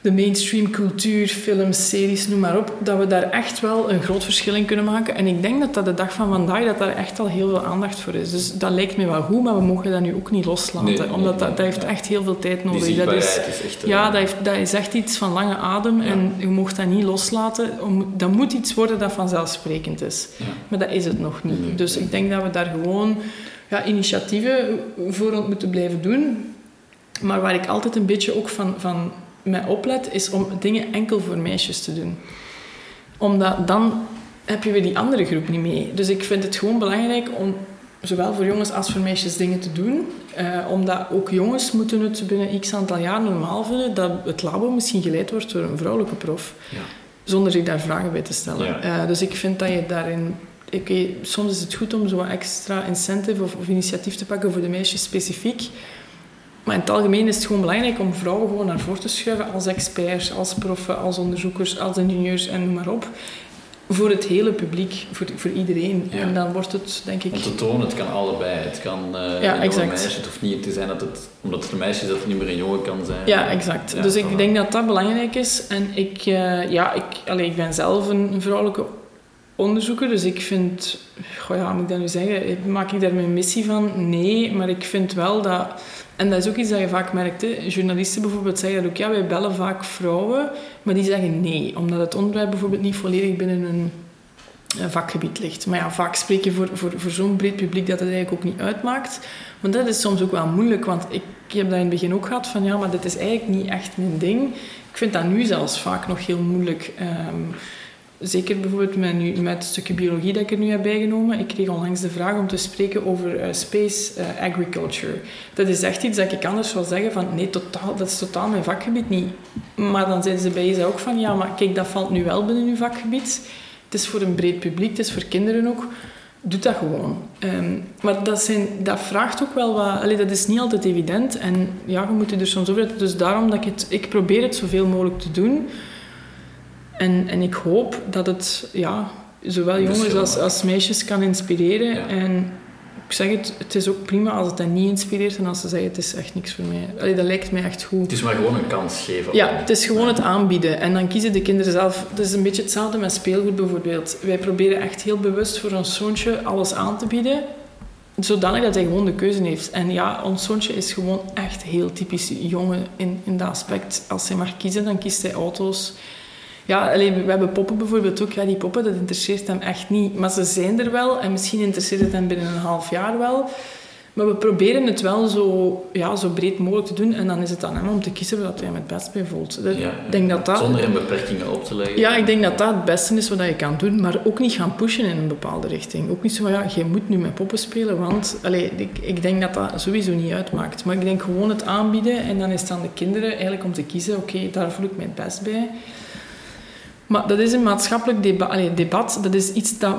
de mainstream cultuur, films, series, noem maar op, dat we daar echt wel een groot verschil in kunnen maken. En ik denk dat dat de dag van vandaag, dat daar echt al heel veel aandacht voor is. Dus dat lijkt me wel goed, maar we mogen dat nu ook niet loslaten. omdat dat, dat heeft echt heel veel tijd nodig. dat is, is echt, ja, dat, heeft, dat is echt iets van lange adem en je mocht dat niet loslaten. Dat moet iets worden dat vanzelfsprekend is. Maar dat is het nog niet. dus ik denk dat we daar gewoon ja, initiatieven voor moeten blijven doen. Maar waar ik altijd een beetje ook van, van mij oplet, is om dingen enkel voor meisjes te doen. Omdat dan heb je weer die andere groep niet mee. Dus ik vind het gewoon belangrijk om zowel voor jongens als voor meisjes dingen te doen. Uh, omdat ook jongens moeten het binnen x aantal jaar normaal vinden dat het labo misschien geleid wordt door een vrouwelijke prof. Ja. Zonder zich daar vragen bij te stellen. Uh, dus ik vind dat je daarin... Okay, soms is het goed om zo'n extra incentive of, of initiatief te pakken voor de meisjes specifiek. Maar in het algemeen is het gewoon belangrijk om vrouwen gewoon naar voren te schuiven als experts, als proffen, als onderzoekers, als ingenieurs en noem maar op. Voor het hele publiek, voor, voor iedereen. En dan wordt het, denk ik... Om te tonen, het kan allebei. Het kan uh, ja, een meisje, het hoeft niet te zijn dat het, omdat het een meisje is, dat het niet meer een jongen kan zijn. Ja, exact. dus ik denk dat dat belangrijk is. En ik, uh, ja, ik, allez, ik ben zelf een, vrouwelijke onderzoeker, dus ik vind... Goh, ja, moet ik dat nu zeggen? Maak ik daar mijn missie van? Nee, maar ik vind wel dat en dat is ook iets dat je vaak merkt. Journalisten bijvoorbeeld zeggen dat ook, ja, wij bellen vaak vrouwen, maar die zeggen nee, omdat het onderwerp bijvoorbeeld niet volledig binnen een, vakgebied ligt. Maar ja, vaak spreek je voor, voor, voor zo'n breed publiek dat het eigenlijk ook niet uitmaakt. Want dat is soms ook wel moeilijk, want ik, heb dat in het begin ook gehad van, ja, maar dit is eigenlijk niet echt mijn ding. Ik vind dat nu zelfs vaak nog heel moeilijk. Um, Zeker bijvoorbeeld met, nu, met het stukje biologie dat ik er nu heb bijgenomen. Ik kreeg onlangs de vraag om te spreken over uh, space uh, agriculture. Dat is echt iets dat ik anders zou zeggen van nee, totaal, dat is totaal mijn vakgebied niet. Maar dan zeiden ze bij ze ook van ja, maar kijk, dat valt nu wel binnen uw vakgebied. Het is voor een breed publiek, het is voor kinderen ook. Doe dat gewoon. Um, maar dat, zijn, dat vraagt ook wel wat... Dat is niet altijd evident. En ja, je moet er soms over... Dus daarom dat ik het... Ik probeer het zoveel mogelijk te doen... En, en ik hoop dat het ja, zowel jongens als, als meisjes kan inspireren. En ik zeg het, het is ook prima als het hen niet inspireert en als ze zeggen het is echt niks voor mij. Allee, dat lijkt mij echt goed. Het is maar gewoon een kans geven. Ja, het is gewoon het aanbieden. En dan kiezen de kinderen zelf. Het is een beetje hetzelfde met speelgoed bijvoorbeeld. Wij proberen echt heel bewust voor ons zoontje alles aan te bieden zodanig dat hij gewoon de keuze heeft. En ja, ons zoontje is gewoon echt heel typisch jongen in, in dat aspect. Als hij mag kiezen, dan kiest hij auto's ja, alleen, we hebben poppen bijvoorbeeld ook. Ja, die poppen, dat interesseert hem echt niet. Maar ze zijn er wel en misschien interesseert het hem binnen een half jaar wel. Maar we proberen het wel zo, ja, zo breed mogelijk te doen. En dan is het aan hem om te kiezen wat hij hem het best bij voelt. Ja, denk dat dat, zonder hem beperkingen op te leggen. Ja, ik denk dat dat het beste is wat je kan doen. Maar ook niet gaan pushen in een bepaalde richting. Ook niet zo van, ja, je moet nu met poppen spelen. Want allee, ik, ik denk dat dat sowieso niet uitmaakt. Maar ik denk gewoon het aanbieden. En dan is het aan de kinderen eigenlijk om te kiezen. Oké, daar voel ik mij het best bij. Maar dat is een maatschappelijk debat. debat dat is iets dat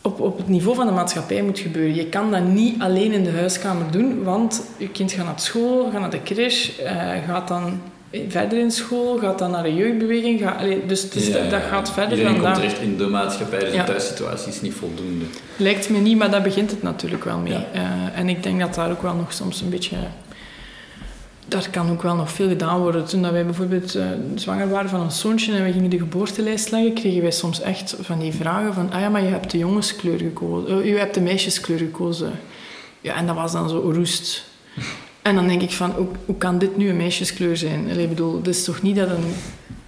op, op het niveau van de maatschappij moet gebeuren. Je kan dat niet alleen in de huiskamer doen, want je kind gaat naar school, gaat naar de crash, uh, gaat dan verder in school, gaat dan naar de jeugdbeweging. Gaat, dus, dus dat, gaat verder dan komt terecht in de maatschappij, dus de thuissituatie is niet voldoende. Lijkt me niet, maar daar begint het natuurlijk wel mee. Uh, en ik denk dat daar ook wel nog soms een beetje daar kan ook wel nog veel gedaan worden. Toen wij bijvoorbeeld uh, zwanger waren van een zoontje en we gingen de geboortelijst leggen, kregen wij soms echt van die vragen van ah ja, maar je hebt de jongenskleur gekozen. Uh, je hebt de meisjeskleur gekozen. Ja, en dat was dan zo roest. En dan denk ik van, hoe, hoe kan dit nu een meisjeskleur zijn? ik bedoel, het is toch niet dat een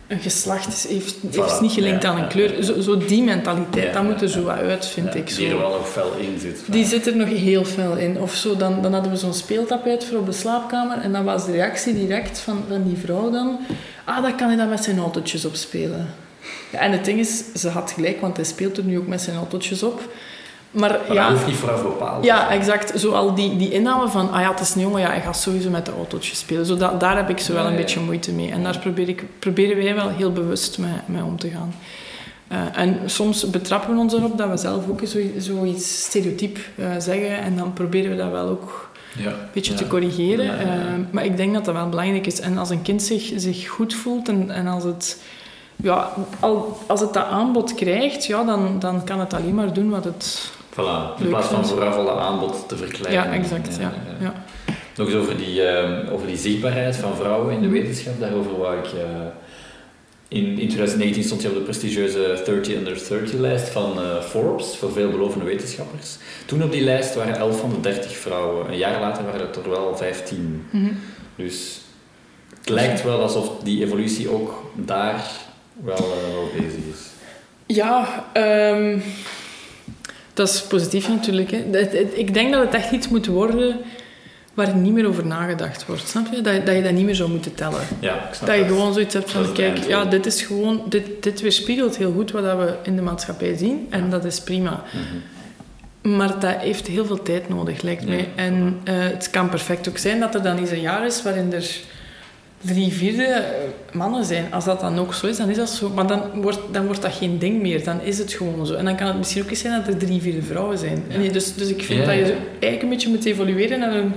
een geslacht is, heeft, heeft niet gelinkt aan een kleur. Zo, zo die mentaliteit, dat moet er zo uit, vind ik. Zo. Die er wel nog fel in zit. Die zit er nog heel fel in. Of zo, dan, dan hadden we zo'n speeltapijt voor op de slaapkamer en dan was de reactie direct van, van die vrouw dan... Ah, daar kan hij dan met zijn autootjes op spelen. Ja, en het ding is, ze had gelijk, want hij speelt er nu ook met zijn autootjes op. Maar, maar ja, hoeft niet vooraf bepaald. Ja, exact. Zo al die, die inname van, ah ja, het is een jongen, ja, hij gaat sowieso met de autootjes spelen. Zo dat, daar heb ik zo wel een beetje moeite mee. En daar probeer ik, proberen wij wel heel bewust mee, mee om te gaan. Uh, en soms betrappen we ons erop dat we zelf ook zoiets zo stereotyp uh, zeggen. En dan proberen we dat wel ook ja. een beetje te corrigeren. Uh, maar ik denk dat dat wel belangrijk is. En als een kind zich, zich goed voelt en, en als het ja, al, als het dat aanbod krijgt, ja, dan, dan kan het alleen maar doen wat het Voilà, in plaats van vooraf al aanbod te verkleinen. Ja, exact. Ja, ja, Nog eens over die, ehm, over die zichtbaarheid van vrouwen in de wetenschap. Daarover wou ik... Uh, in, in 2019 stond hij op de prestigieuze 30 under 30 lijst van uh, Forbes voor veelbelovende wetenschappers. Toen op die lijst waren 11 van de 30 vrouwen. Een jaar later waren het er wel 15. Mm Dus het lijkt wel alsof die evolutie ook daar wel, uh, wel bezig is. Ja, um, dat is positief natuurlijk. Hè. Ik denk dat het echt iets moet worden waar niet meer over nagedacht wordt. Snap je? Dat, dat je dat niet meer zou moeten tellen. Ja, ik snap dat je gewoon zoiets hebt van, kijk, ja, dit is gewoon... Dit, dit weerspiegelt heel goed wat we in de maatschappij zien. En dat is prima. Mhm. Maar dat heeft heel veel tijd nodig, lijkt mij. En uh, het kan perfect ook zijn dat er dan eens een jaar is waarin er drie vierde eh, mannen zijn. Als dat dan ook zo is, dan is dat zo. Maar dan wordt, dan wordt dat geen ding meer. Dan is het gewoon zo. En dan kan het misschien ook eens zijn dat er drie vierde vrouwen zijn. En dus, dus ik vind dat je eigenlijk een beetje moet evolueren naar een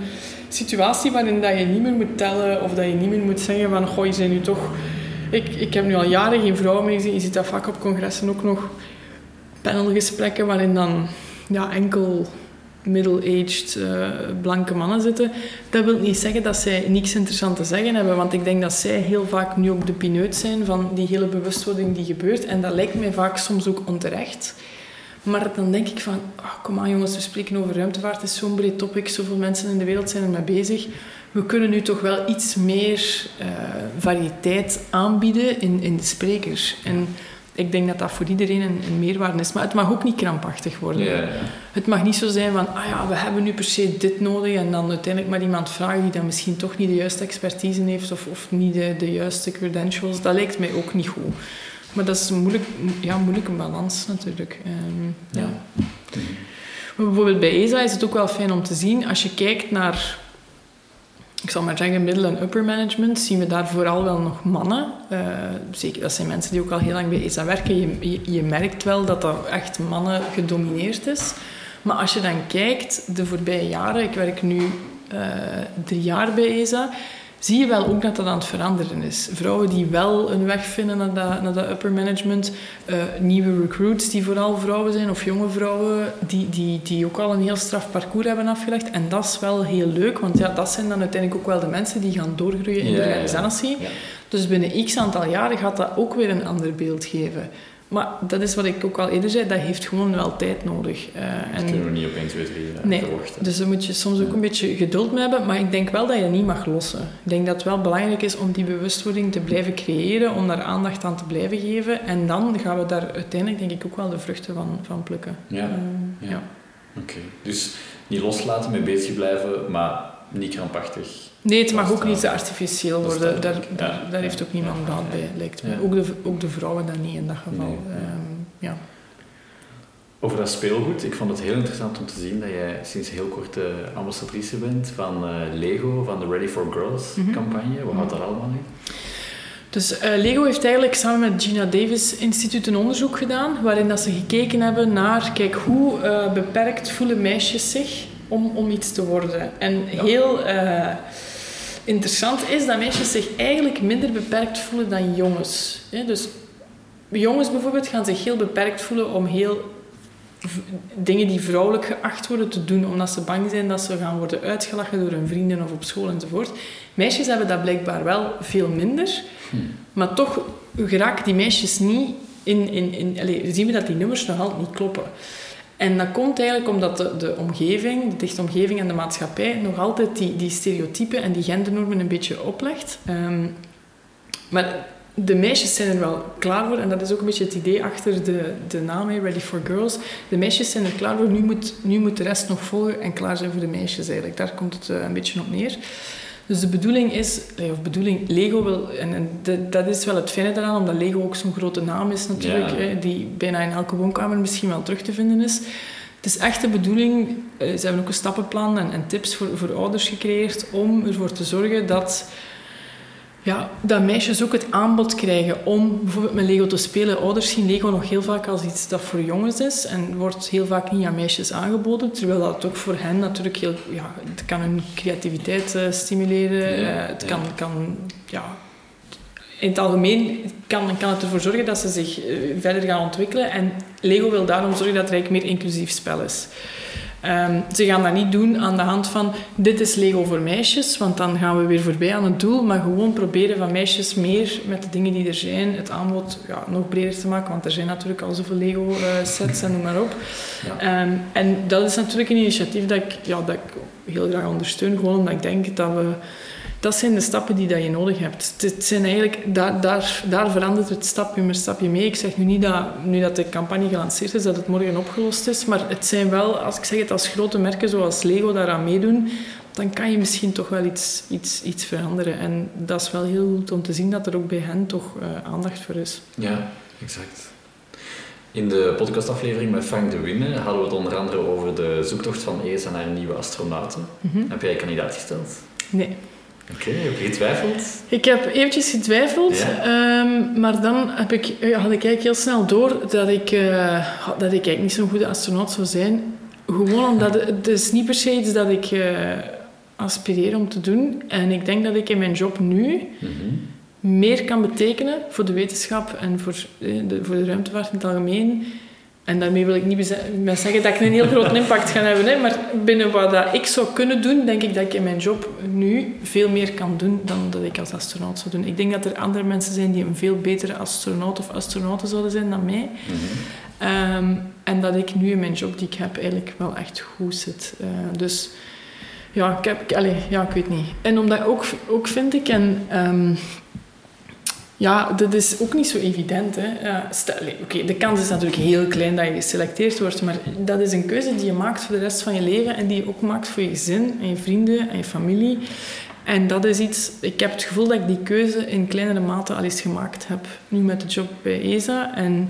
situatie waarin dat je niet meer moet tellen of dat je niet meer moet zeggen van goh, je zijn nu toch... Ik, ik heb nu al jaren geen vrouwen meer gezien. Je ziet dat vaak op congressen ook nog panelgesprekken waarin dan ja, enkel middle-aged uh, blanke mannen zitten. Dat wil niet zeggen dat zij niks interessant te zeggen hebben, want ik denk dat zij heel vaak nu ook de pineut zijn van die hele bewustwording die gebeurt. En dat lijkt mij vaak soms ook onterecht. Maar dan denk ik van, oh, kom aan jongens, we spreken over ruimtevaart, het is zo'n breed topic, zoveel mensen in de wereld zijn ermee bezig. We kunnen nu toch wel iets meer uh, variëteit aanbieden in, in de sprekers. En ik denk dat dat voor iedereen een, een meerwaarde is. Maar het mag ook niet krampachtig worden. Het mag niet zo zijn van, ah ja, we hebben nu per se dit nodig en dan uiteindelijk maar iemand vragen die dan misschien toch niet de juiste expertise heeft of, of niet de, de juiste credentials. Dat lijkt mij ook niet goed. Maar dat is een moeilijk, ja, moeilijke balans natuurlijk. Um, ja. bijvoorbeeld bij ESA is het ook wel fijn om te zien, als je kijkt naar ik zal maar zeggen, middle- en upper management, zien we daar vooral wel nog mannen. Uh, zeker, dat zijn mensen die ook al heel lang bij ESA werken. Je, je, merkt wel dat dat echt mannen gedomineerd is. Maar als je dan kijkt, de voorbije jaren, ik werk nu uh, drie jaar bij ESA, zie je wel ook dat dat aan het veranderen is. Vrouwen die wel een weg vinden naar dat, naar dat upper management, uh, nieuwe recruits die vooral vrouwen zijn of jonge vrouwen die, die, die ook al een heel straf parcours hebben afgelegd. En dat is wel heel leuk, want ja, dat zijn dan uiteindelijk ook wel de mensen die gaan doorgroeien in de organisatie. Ja, ja. Dus binnen x aantal jaren gaat dat ook weer een ander beeld geven. Maar dat is wat ik ook al eerder zei, dat heeft gewoon wel tijd nodig. Uh, dat kunnen we niet op 1, 2, 3 uh, nee, Dus daar moet je soms ook een beetje geduld mee hebben. Maar ik denk wel dat je niet mag lossen. Ik denk dat het wel belangrijk is om die bewustwording te blijven creëren, om daar aandacht aan te blijven geven. En dan gaan we daar uiteindelijk denk ik ook wel de vruchten van, van plukken. Ja, uh, ja. ja. oké. Dus niet loslaten, mee bezig blijven, maar niet krampachtig. Nee, het mag ook niet te artificieel worden. Daar, daar, daar, heeft ook niemand baat bij, lijkt me. Ook, de, ook de vrouwen dan niet in dat geval. Nee, um, ja. Over dat speelgoed, ik vond het heel interessant om te zien dat jij sinds heel kort de ambassadrice bent van uh, Lego, van de Ready for Girls mm -hmm. campagne. Wat houdt dat allemaal in? Dus uh, Lego heeft eigenlijk samen met Gina Davis Instituut een onderzoek gedaan waarin dat ze gekeken hebben naar kijk, hoe uh, beperkt voelen meisjes zich om, om iets te worden. En heel uh, interessant is dat meisjes zich eigenlijk minder beperkt voelen dan jongens. Dus jongens bijvoorbeeld gaan zich heel beperkt voelen om heel dingen die vrouwelijk geacht worden te doen, omdat ze bang zijn dat ze gaan worden uitgelachen door hun vrienden of op school enzovoort. Meisjes hebben dat blijkbaar wel veel minder, hm. maar toch geraken die meisjes niet in... in, in allez, zien we dat die nummers nog altijd niet kloppen. En dat komt eigenlijk omdat de, de omgeving, de dichte omgeving en de maatschappij nog altijd die, die stereotypen en die gendernormen een beetje oplegt. Um, maar de meisjes zijn er wel klaar voor, en dat is ook een beetje het idee achter de, de naam, Ready for Girls. De meisjes zijn er klaar voor, nu moet, nu moet de rest nog volgen en klaar zijn voor de meisjes eigenlijk. Daar komt het uh, een beetje op neer. Dus de bedoeling is, of bedoeling, Lego wil, en, en de, dat is wel het fijne daaraan, omdat Lego ook zo'n grote naam is natuurlijk, hè, die bijna in elke woonkamer misschien wel terug te vinden is. Het is echt de bedoeling, eh, ze hebben ook een stappenplan en, en tips voor, voor ouders gecreëerd om ervoor te zorgen dat ja, dat meisjes ook het aanbod krijgen om bijvoorbeeld met Lego te spelen. Ouders zien Lego nog heel vaak als iets dat voor jongens is en wordt heel vaak niet aan meisjes aangeboden. Terwijl dat ook voor hen natuurlijk heel... Ja, het kan hun creativiteit uh, stimuleren. Uh, het kan, kan... Ja, in het algemeen kan, kan het ervoor zorgen dat ze zich uh, verder gaan ontwikkelen. En Lego wil daarom zorgen dat het eigenlijk meer inclusief spel is. Ehm, ze gaan dat niet doen aan de hand van dit is Lego voor meisjes, want dan gaan we weer voorbij aan het doel. Maar gewoon proberen van meisjes meer met de dingen die er zijn, het aanbod ja, nog breder te maken. Want er zijn natuurlijk al zoveel Lego-sets en noem maar op. Ja. Ehm, en dat is natuurlijk een initiatief dat ik, ja, dat ik heel graag ondersteun. Gewoon omdat ik denk dat we dat zijn de stappen die dat je nodig hebt. Het zijn eigenlijk, daar, daar, daar verandert het stapje per stapje mee. Ik zeg nu niet dat, nu dat de campagne gelanceerd is, dat het morgen opgelost is. Maar het zijn wel, als ik zeg het, als grote merken zoals Lego daaraan meedoen, dan kan je misschien toch wel iets, iets, iets veranderen. En dat is wel heel goed om te zien dat er ook bij hen toch uh, aandacht voor is. Ja, exact. In de podcastaflevering met Frank de Winne hadden we het onder andere over de zoektocht van ESA naar nieuwe astronauten. Mm -hmm. Heb jij kandidaat gesteld? Nee. Oké, heb je getwijfeld? Ik heb eventjes getwijfeld, ehm, maar dan heb ik, had ik eigenlijk heel snel door dat ik, uh, dat ik eigenlijk niet zo'n goede astronaut zou zijn. Gewoon omdat het is niet per se iets dat ik uh, aspireer om te doen. En ik denk dat ik in mijn job nu mhm. meer kan betekenen voor de wetenschap en voor eh, de, voor de ruimtevaart in het algemeen en daarmee wil ik niet zeggen dat ik een heel groot impact ga hebben. Hè, maar binnen wat dat ik zou kunnen doen, denk ik dat ik in mijn job nu veel meer kan doen dan dat ik als astronaut zou doen. Ik denk dat er andere mensen zijn die een veel betere astronaut of astronauten zouden zijn dan mij. Mhm. Ehm, en dat ik nu in mijn job die ik heb eigenlijk wel echt goed zit. Uh, dus ja, ik, heb, allez, ja, ik weet niet. En omdat ook, ook vind ik, en um, ja, dat is ook niet zo evident. Oké, de kans is natuurlijk heel klein dat je geselecteerd wordt, maar dat is een keuze die je maakt voor de rest van je leven en die je ook maakt voor je gezin en je vrienden en je familie. En dat is iets, ik heb het gevoel dat ik die keuze in kleinere mate al eens gemaakt heb, nu met de job bij ESA. En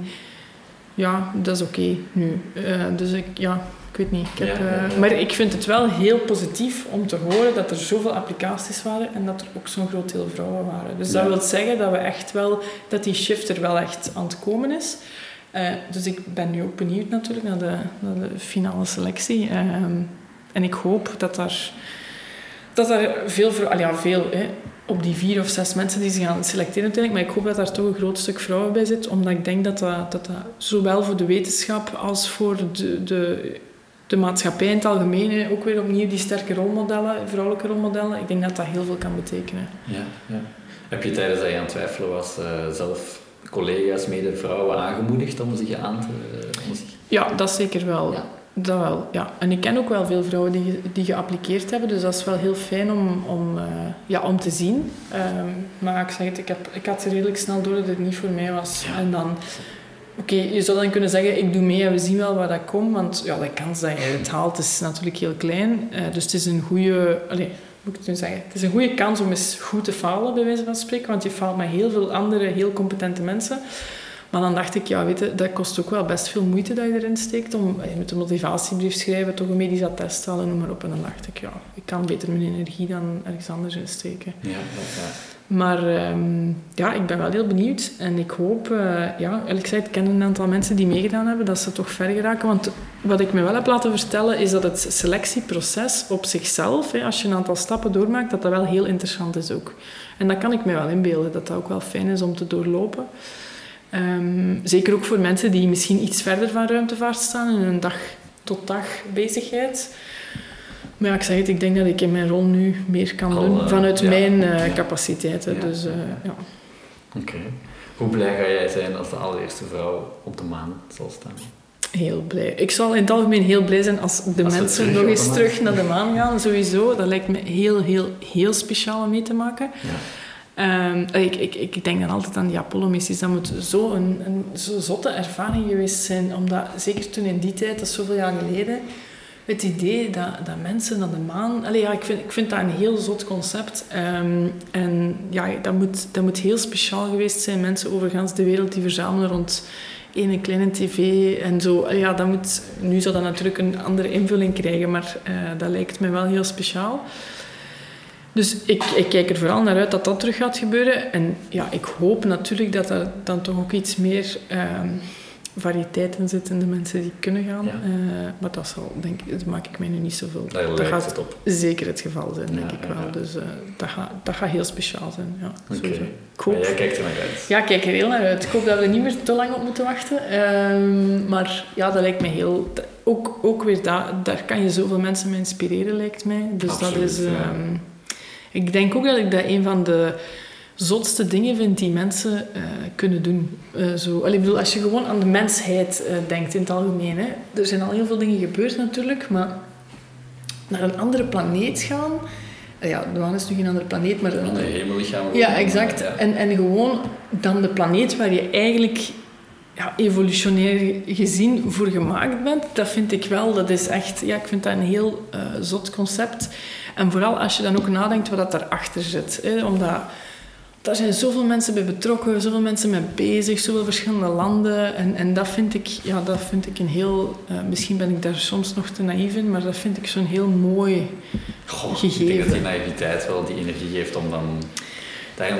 ja, dat is oké nu. Uh, dus ik, ja, ik weet niet. Ik heb, uh, maar ik vind het wel heel positief om te horen dat er zoveel applicaties waren en dat er ook zo'n groot deel vrouwen waren. Dus dat wil zeggen dat we echt wel, dat die shift er wel echt aan het komen is. Uh, dus ik ben nu ook benieuwd natuurlijk naar de, naar de finale selectie. Uh, en ik hoop dat er, dat er veel, al ja, veel hè, op die vier of zes mensen die ze gaan selecteren natuurlijk. Maar ik hoop dat daar toch een groot stuk vrouwen bij zit. Omdat ik denk dat dat, dat, dat zowel voor de wetenschap als voor de, de de maatschappij in het algemeen ook weer opnieuw die sterke rolmodellen, vrouwelijke rolmodellen. Ik denk dat dat heel veel kan betekenen. Ja, ja. Heb je tijdens dat je aan het twijfelen was uh, zelf collega's, mede vrouwen aangemoedigd om zich aan te... Om zich... Ja, dat zeker wel. Ja. Dat wel, ja. En ik ken ook wel veel vrouwen die, die geappliqueerd hebben, dus dat is wel heel fijn om, om, uh, ja, om te zien. Um, maar ik zeg het, ik, heb, ik had redelijk snel door dat het niet voor mij was. Ja. En dan Oké, je zou dan kunnen zeggen, ik doe mee en we zien wel waar dat komt. Want ja, de kans dat je het haalt is natuurlijk heel klein. Uh, dus het is een goede... Moet ik het zeggen? Het is een goede kans om eens goed te falen, bij wijze van spreken. Want je faalt met heel veel andere, heel competente mensen. Maar dan dacht ik, ja, weet je, dat kost ook wel best veel moeite dat je erin steekt. Om, je moet een motivatiebrief schrijven, toch een medisch attest halen, noem maar op. En dan dacht ik, ja, ik kan beter mijn energie dan ergens anders insteken. Ja, dat, maar um, ja, ik ben wel heel benieuwd. En ik hoop, uh, ja, eerlijk gezegd, ik ken een aantal mensen die meegedaan hebben, dat ze toch ver geraken. Want wat ik me wel heb laten vertellen, is dat het selectieproces op zichzelf, hè, als je een aantal stappen doormaakt, dat dat wel heel interessant is ook. En dat kan ik me wel inbeelden, dat dat ook wel fijn is om te doorlopen. Um, zeker ook voor mensen die misschien iets verder van ruimtevaart staan in hun dag tot dag bezigheid. Maar ja, ik zeg het, ik denk dat ik in mijn rol nu meer kan doen uh, vanuit mijn uh, capaciteiten. Dus, uh, ja. Oké. Hoe blij ga jij zijn als de allereerste vrouw op de maan zal staan? Heel blij. Ik zal in het algemeen heel blij zijn als de mensen nog eens terug naar de maan gaan. Sowieso. Dat lijkt me heel, heel, heel speciaal om mee te maken. Ja. Um, ik, ik, ik denk dan altijd aan die Apollo-missies. Dat moet zo een, een zo zotte ervaring geweest zijn. Omdat, zeker toen in die tijd, dat zoveel jaar geleden het idee dat, dat mensen naar de maan... Allee, ja, ik, vind, ik vind dat een heel zot concept. Ehm, en ja, dat moet, dat moet heel speciaal geweest zijn. Mensen over de wereld die verzamelen rond één kleine tv en zo. Ja, dat moet, nu zal dat natuurlijk een andere invulling krijgen, maar uh, dat lijkt me wel heel speciaal. Dus ik, ik kijk er vooral naar uit dat dat terug gaat gebeuren. En ja, ik hoop natuurlijk dat er dan toch ook iets meer... Uh, variëteit in zit in de mensen die kunnen gaan. Ja. Eh, maar dat, zal, denk, ik- dat maak ik mij nu niet zoveel. Daar dat lijkt gaat het op. zeker het geval zijn, denk ik wel. ja. Dus eh, dat, gaat, dat gaat heel speciaal zijn. Ja, hoop- jij kijkt er naar uit. ja, ik kijk er heel naar uit. Ik hoop dat we er niet meer te lang op moeten wachten. Ehm, maar ja, dat lijkt mij heel... dat- Ook, ook weer, dat, daar kan je zoveel mensen mee inspireren, lijkt mij. Dus Absoluut, dat is... ja. Ik denk ook dat ik dat een van de zotste dingen vind die mensen eh, kunnen doen. Eh, zo. Allee, ik bedoel, als je gewoon aan de mensheid eh, denkt in het algemeen. Hè. Er zijn al heel veel dingen gebeurd natuurlijk, maar naar een andere planeet gaan... Ja, de maan is nu geen andere planeet, maar... een Andere hemellichamen. ja, exact. Ja. En, en gewoon dan de planeet waar je eigenlijk ja, evolutionair gezien voor gemaakt bent, dat vind ik wel, dat is echt, ja, ik vind dat een heel eh, zot concept. En vooral als je dan ook nadenkt wat dat daarachter zit. Hè, omdat daar zijn zoveel mensen bij betrokken, zoveel mensen mee bezig, zoveel verschillende landen. En, en dat vind ik, ja, dat vind ik een heel, eh, misschien ben ik daar soms nog te naïef in, maar dat vind ik zo'n heel mooi Goh, Ik denk gegeven. dat die naïviteit wel die energie geeft om dan daar een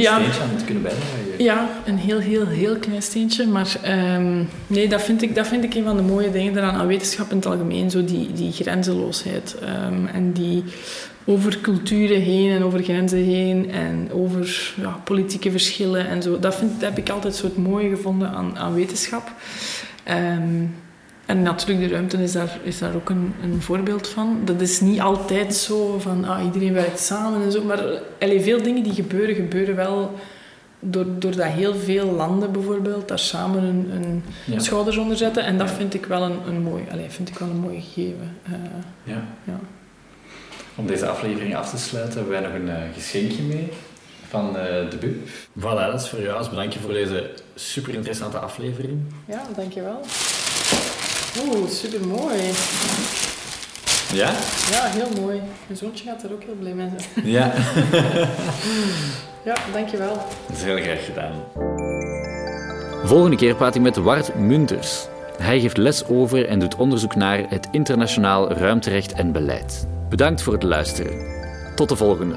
Ja. steentje aan te kunnen bijdragen. Ja, een heel, heel, heel klein steentje. Maar ehm, nee, dat vind, ik, dat vind ik een van de mooie dingen eraan aan wetenschap in het algemeen. Zo die, die grenzeloosheid. ehm, en die over culturen heen en over grenzen heen. En over ja, politieke verschillen en zo. Dat, vind, dat heb ik altijd zo het mooie gevonden aan, aan wetenschap. Ehm, en natuurlijk, de ruimte is daar, is daar ook een, een voorbeeld van. Dat is niet altijd zo van ah, iedereen werkt samen en zo. Maar allee, veel dingen die gebeuren, gebeuren wel door, doordat heel veel landen bijvoorbeeld daar samen een, een Ja. schouders onder zetten. En dat Ja. vind ik wel een, een mooi, allee, vind ik wel een mooi gegeven. Eh, Ja. ja. Om deze aflevering af te sluiten hebben wij nog een eh, geschenkje mee van eh, de BUP. Voilà, dat is voor jou als bedankje voor deze super interessante aflevering. ja, dankjewel. Oeh, super mooi. Ja? Ja, heel mooi. Mijn zoontje gaat er ook heel blij mee zijn. Ja. Ja, dankjewel. Dat is heel graag gedaan. Volgende keer praat ik met Wart Munters. Hij geeft les over en doet onderzoek naar het internationaal ruimterecht en beleid. Bedankt voor het luisteren. Tot de volgende.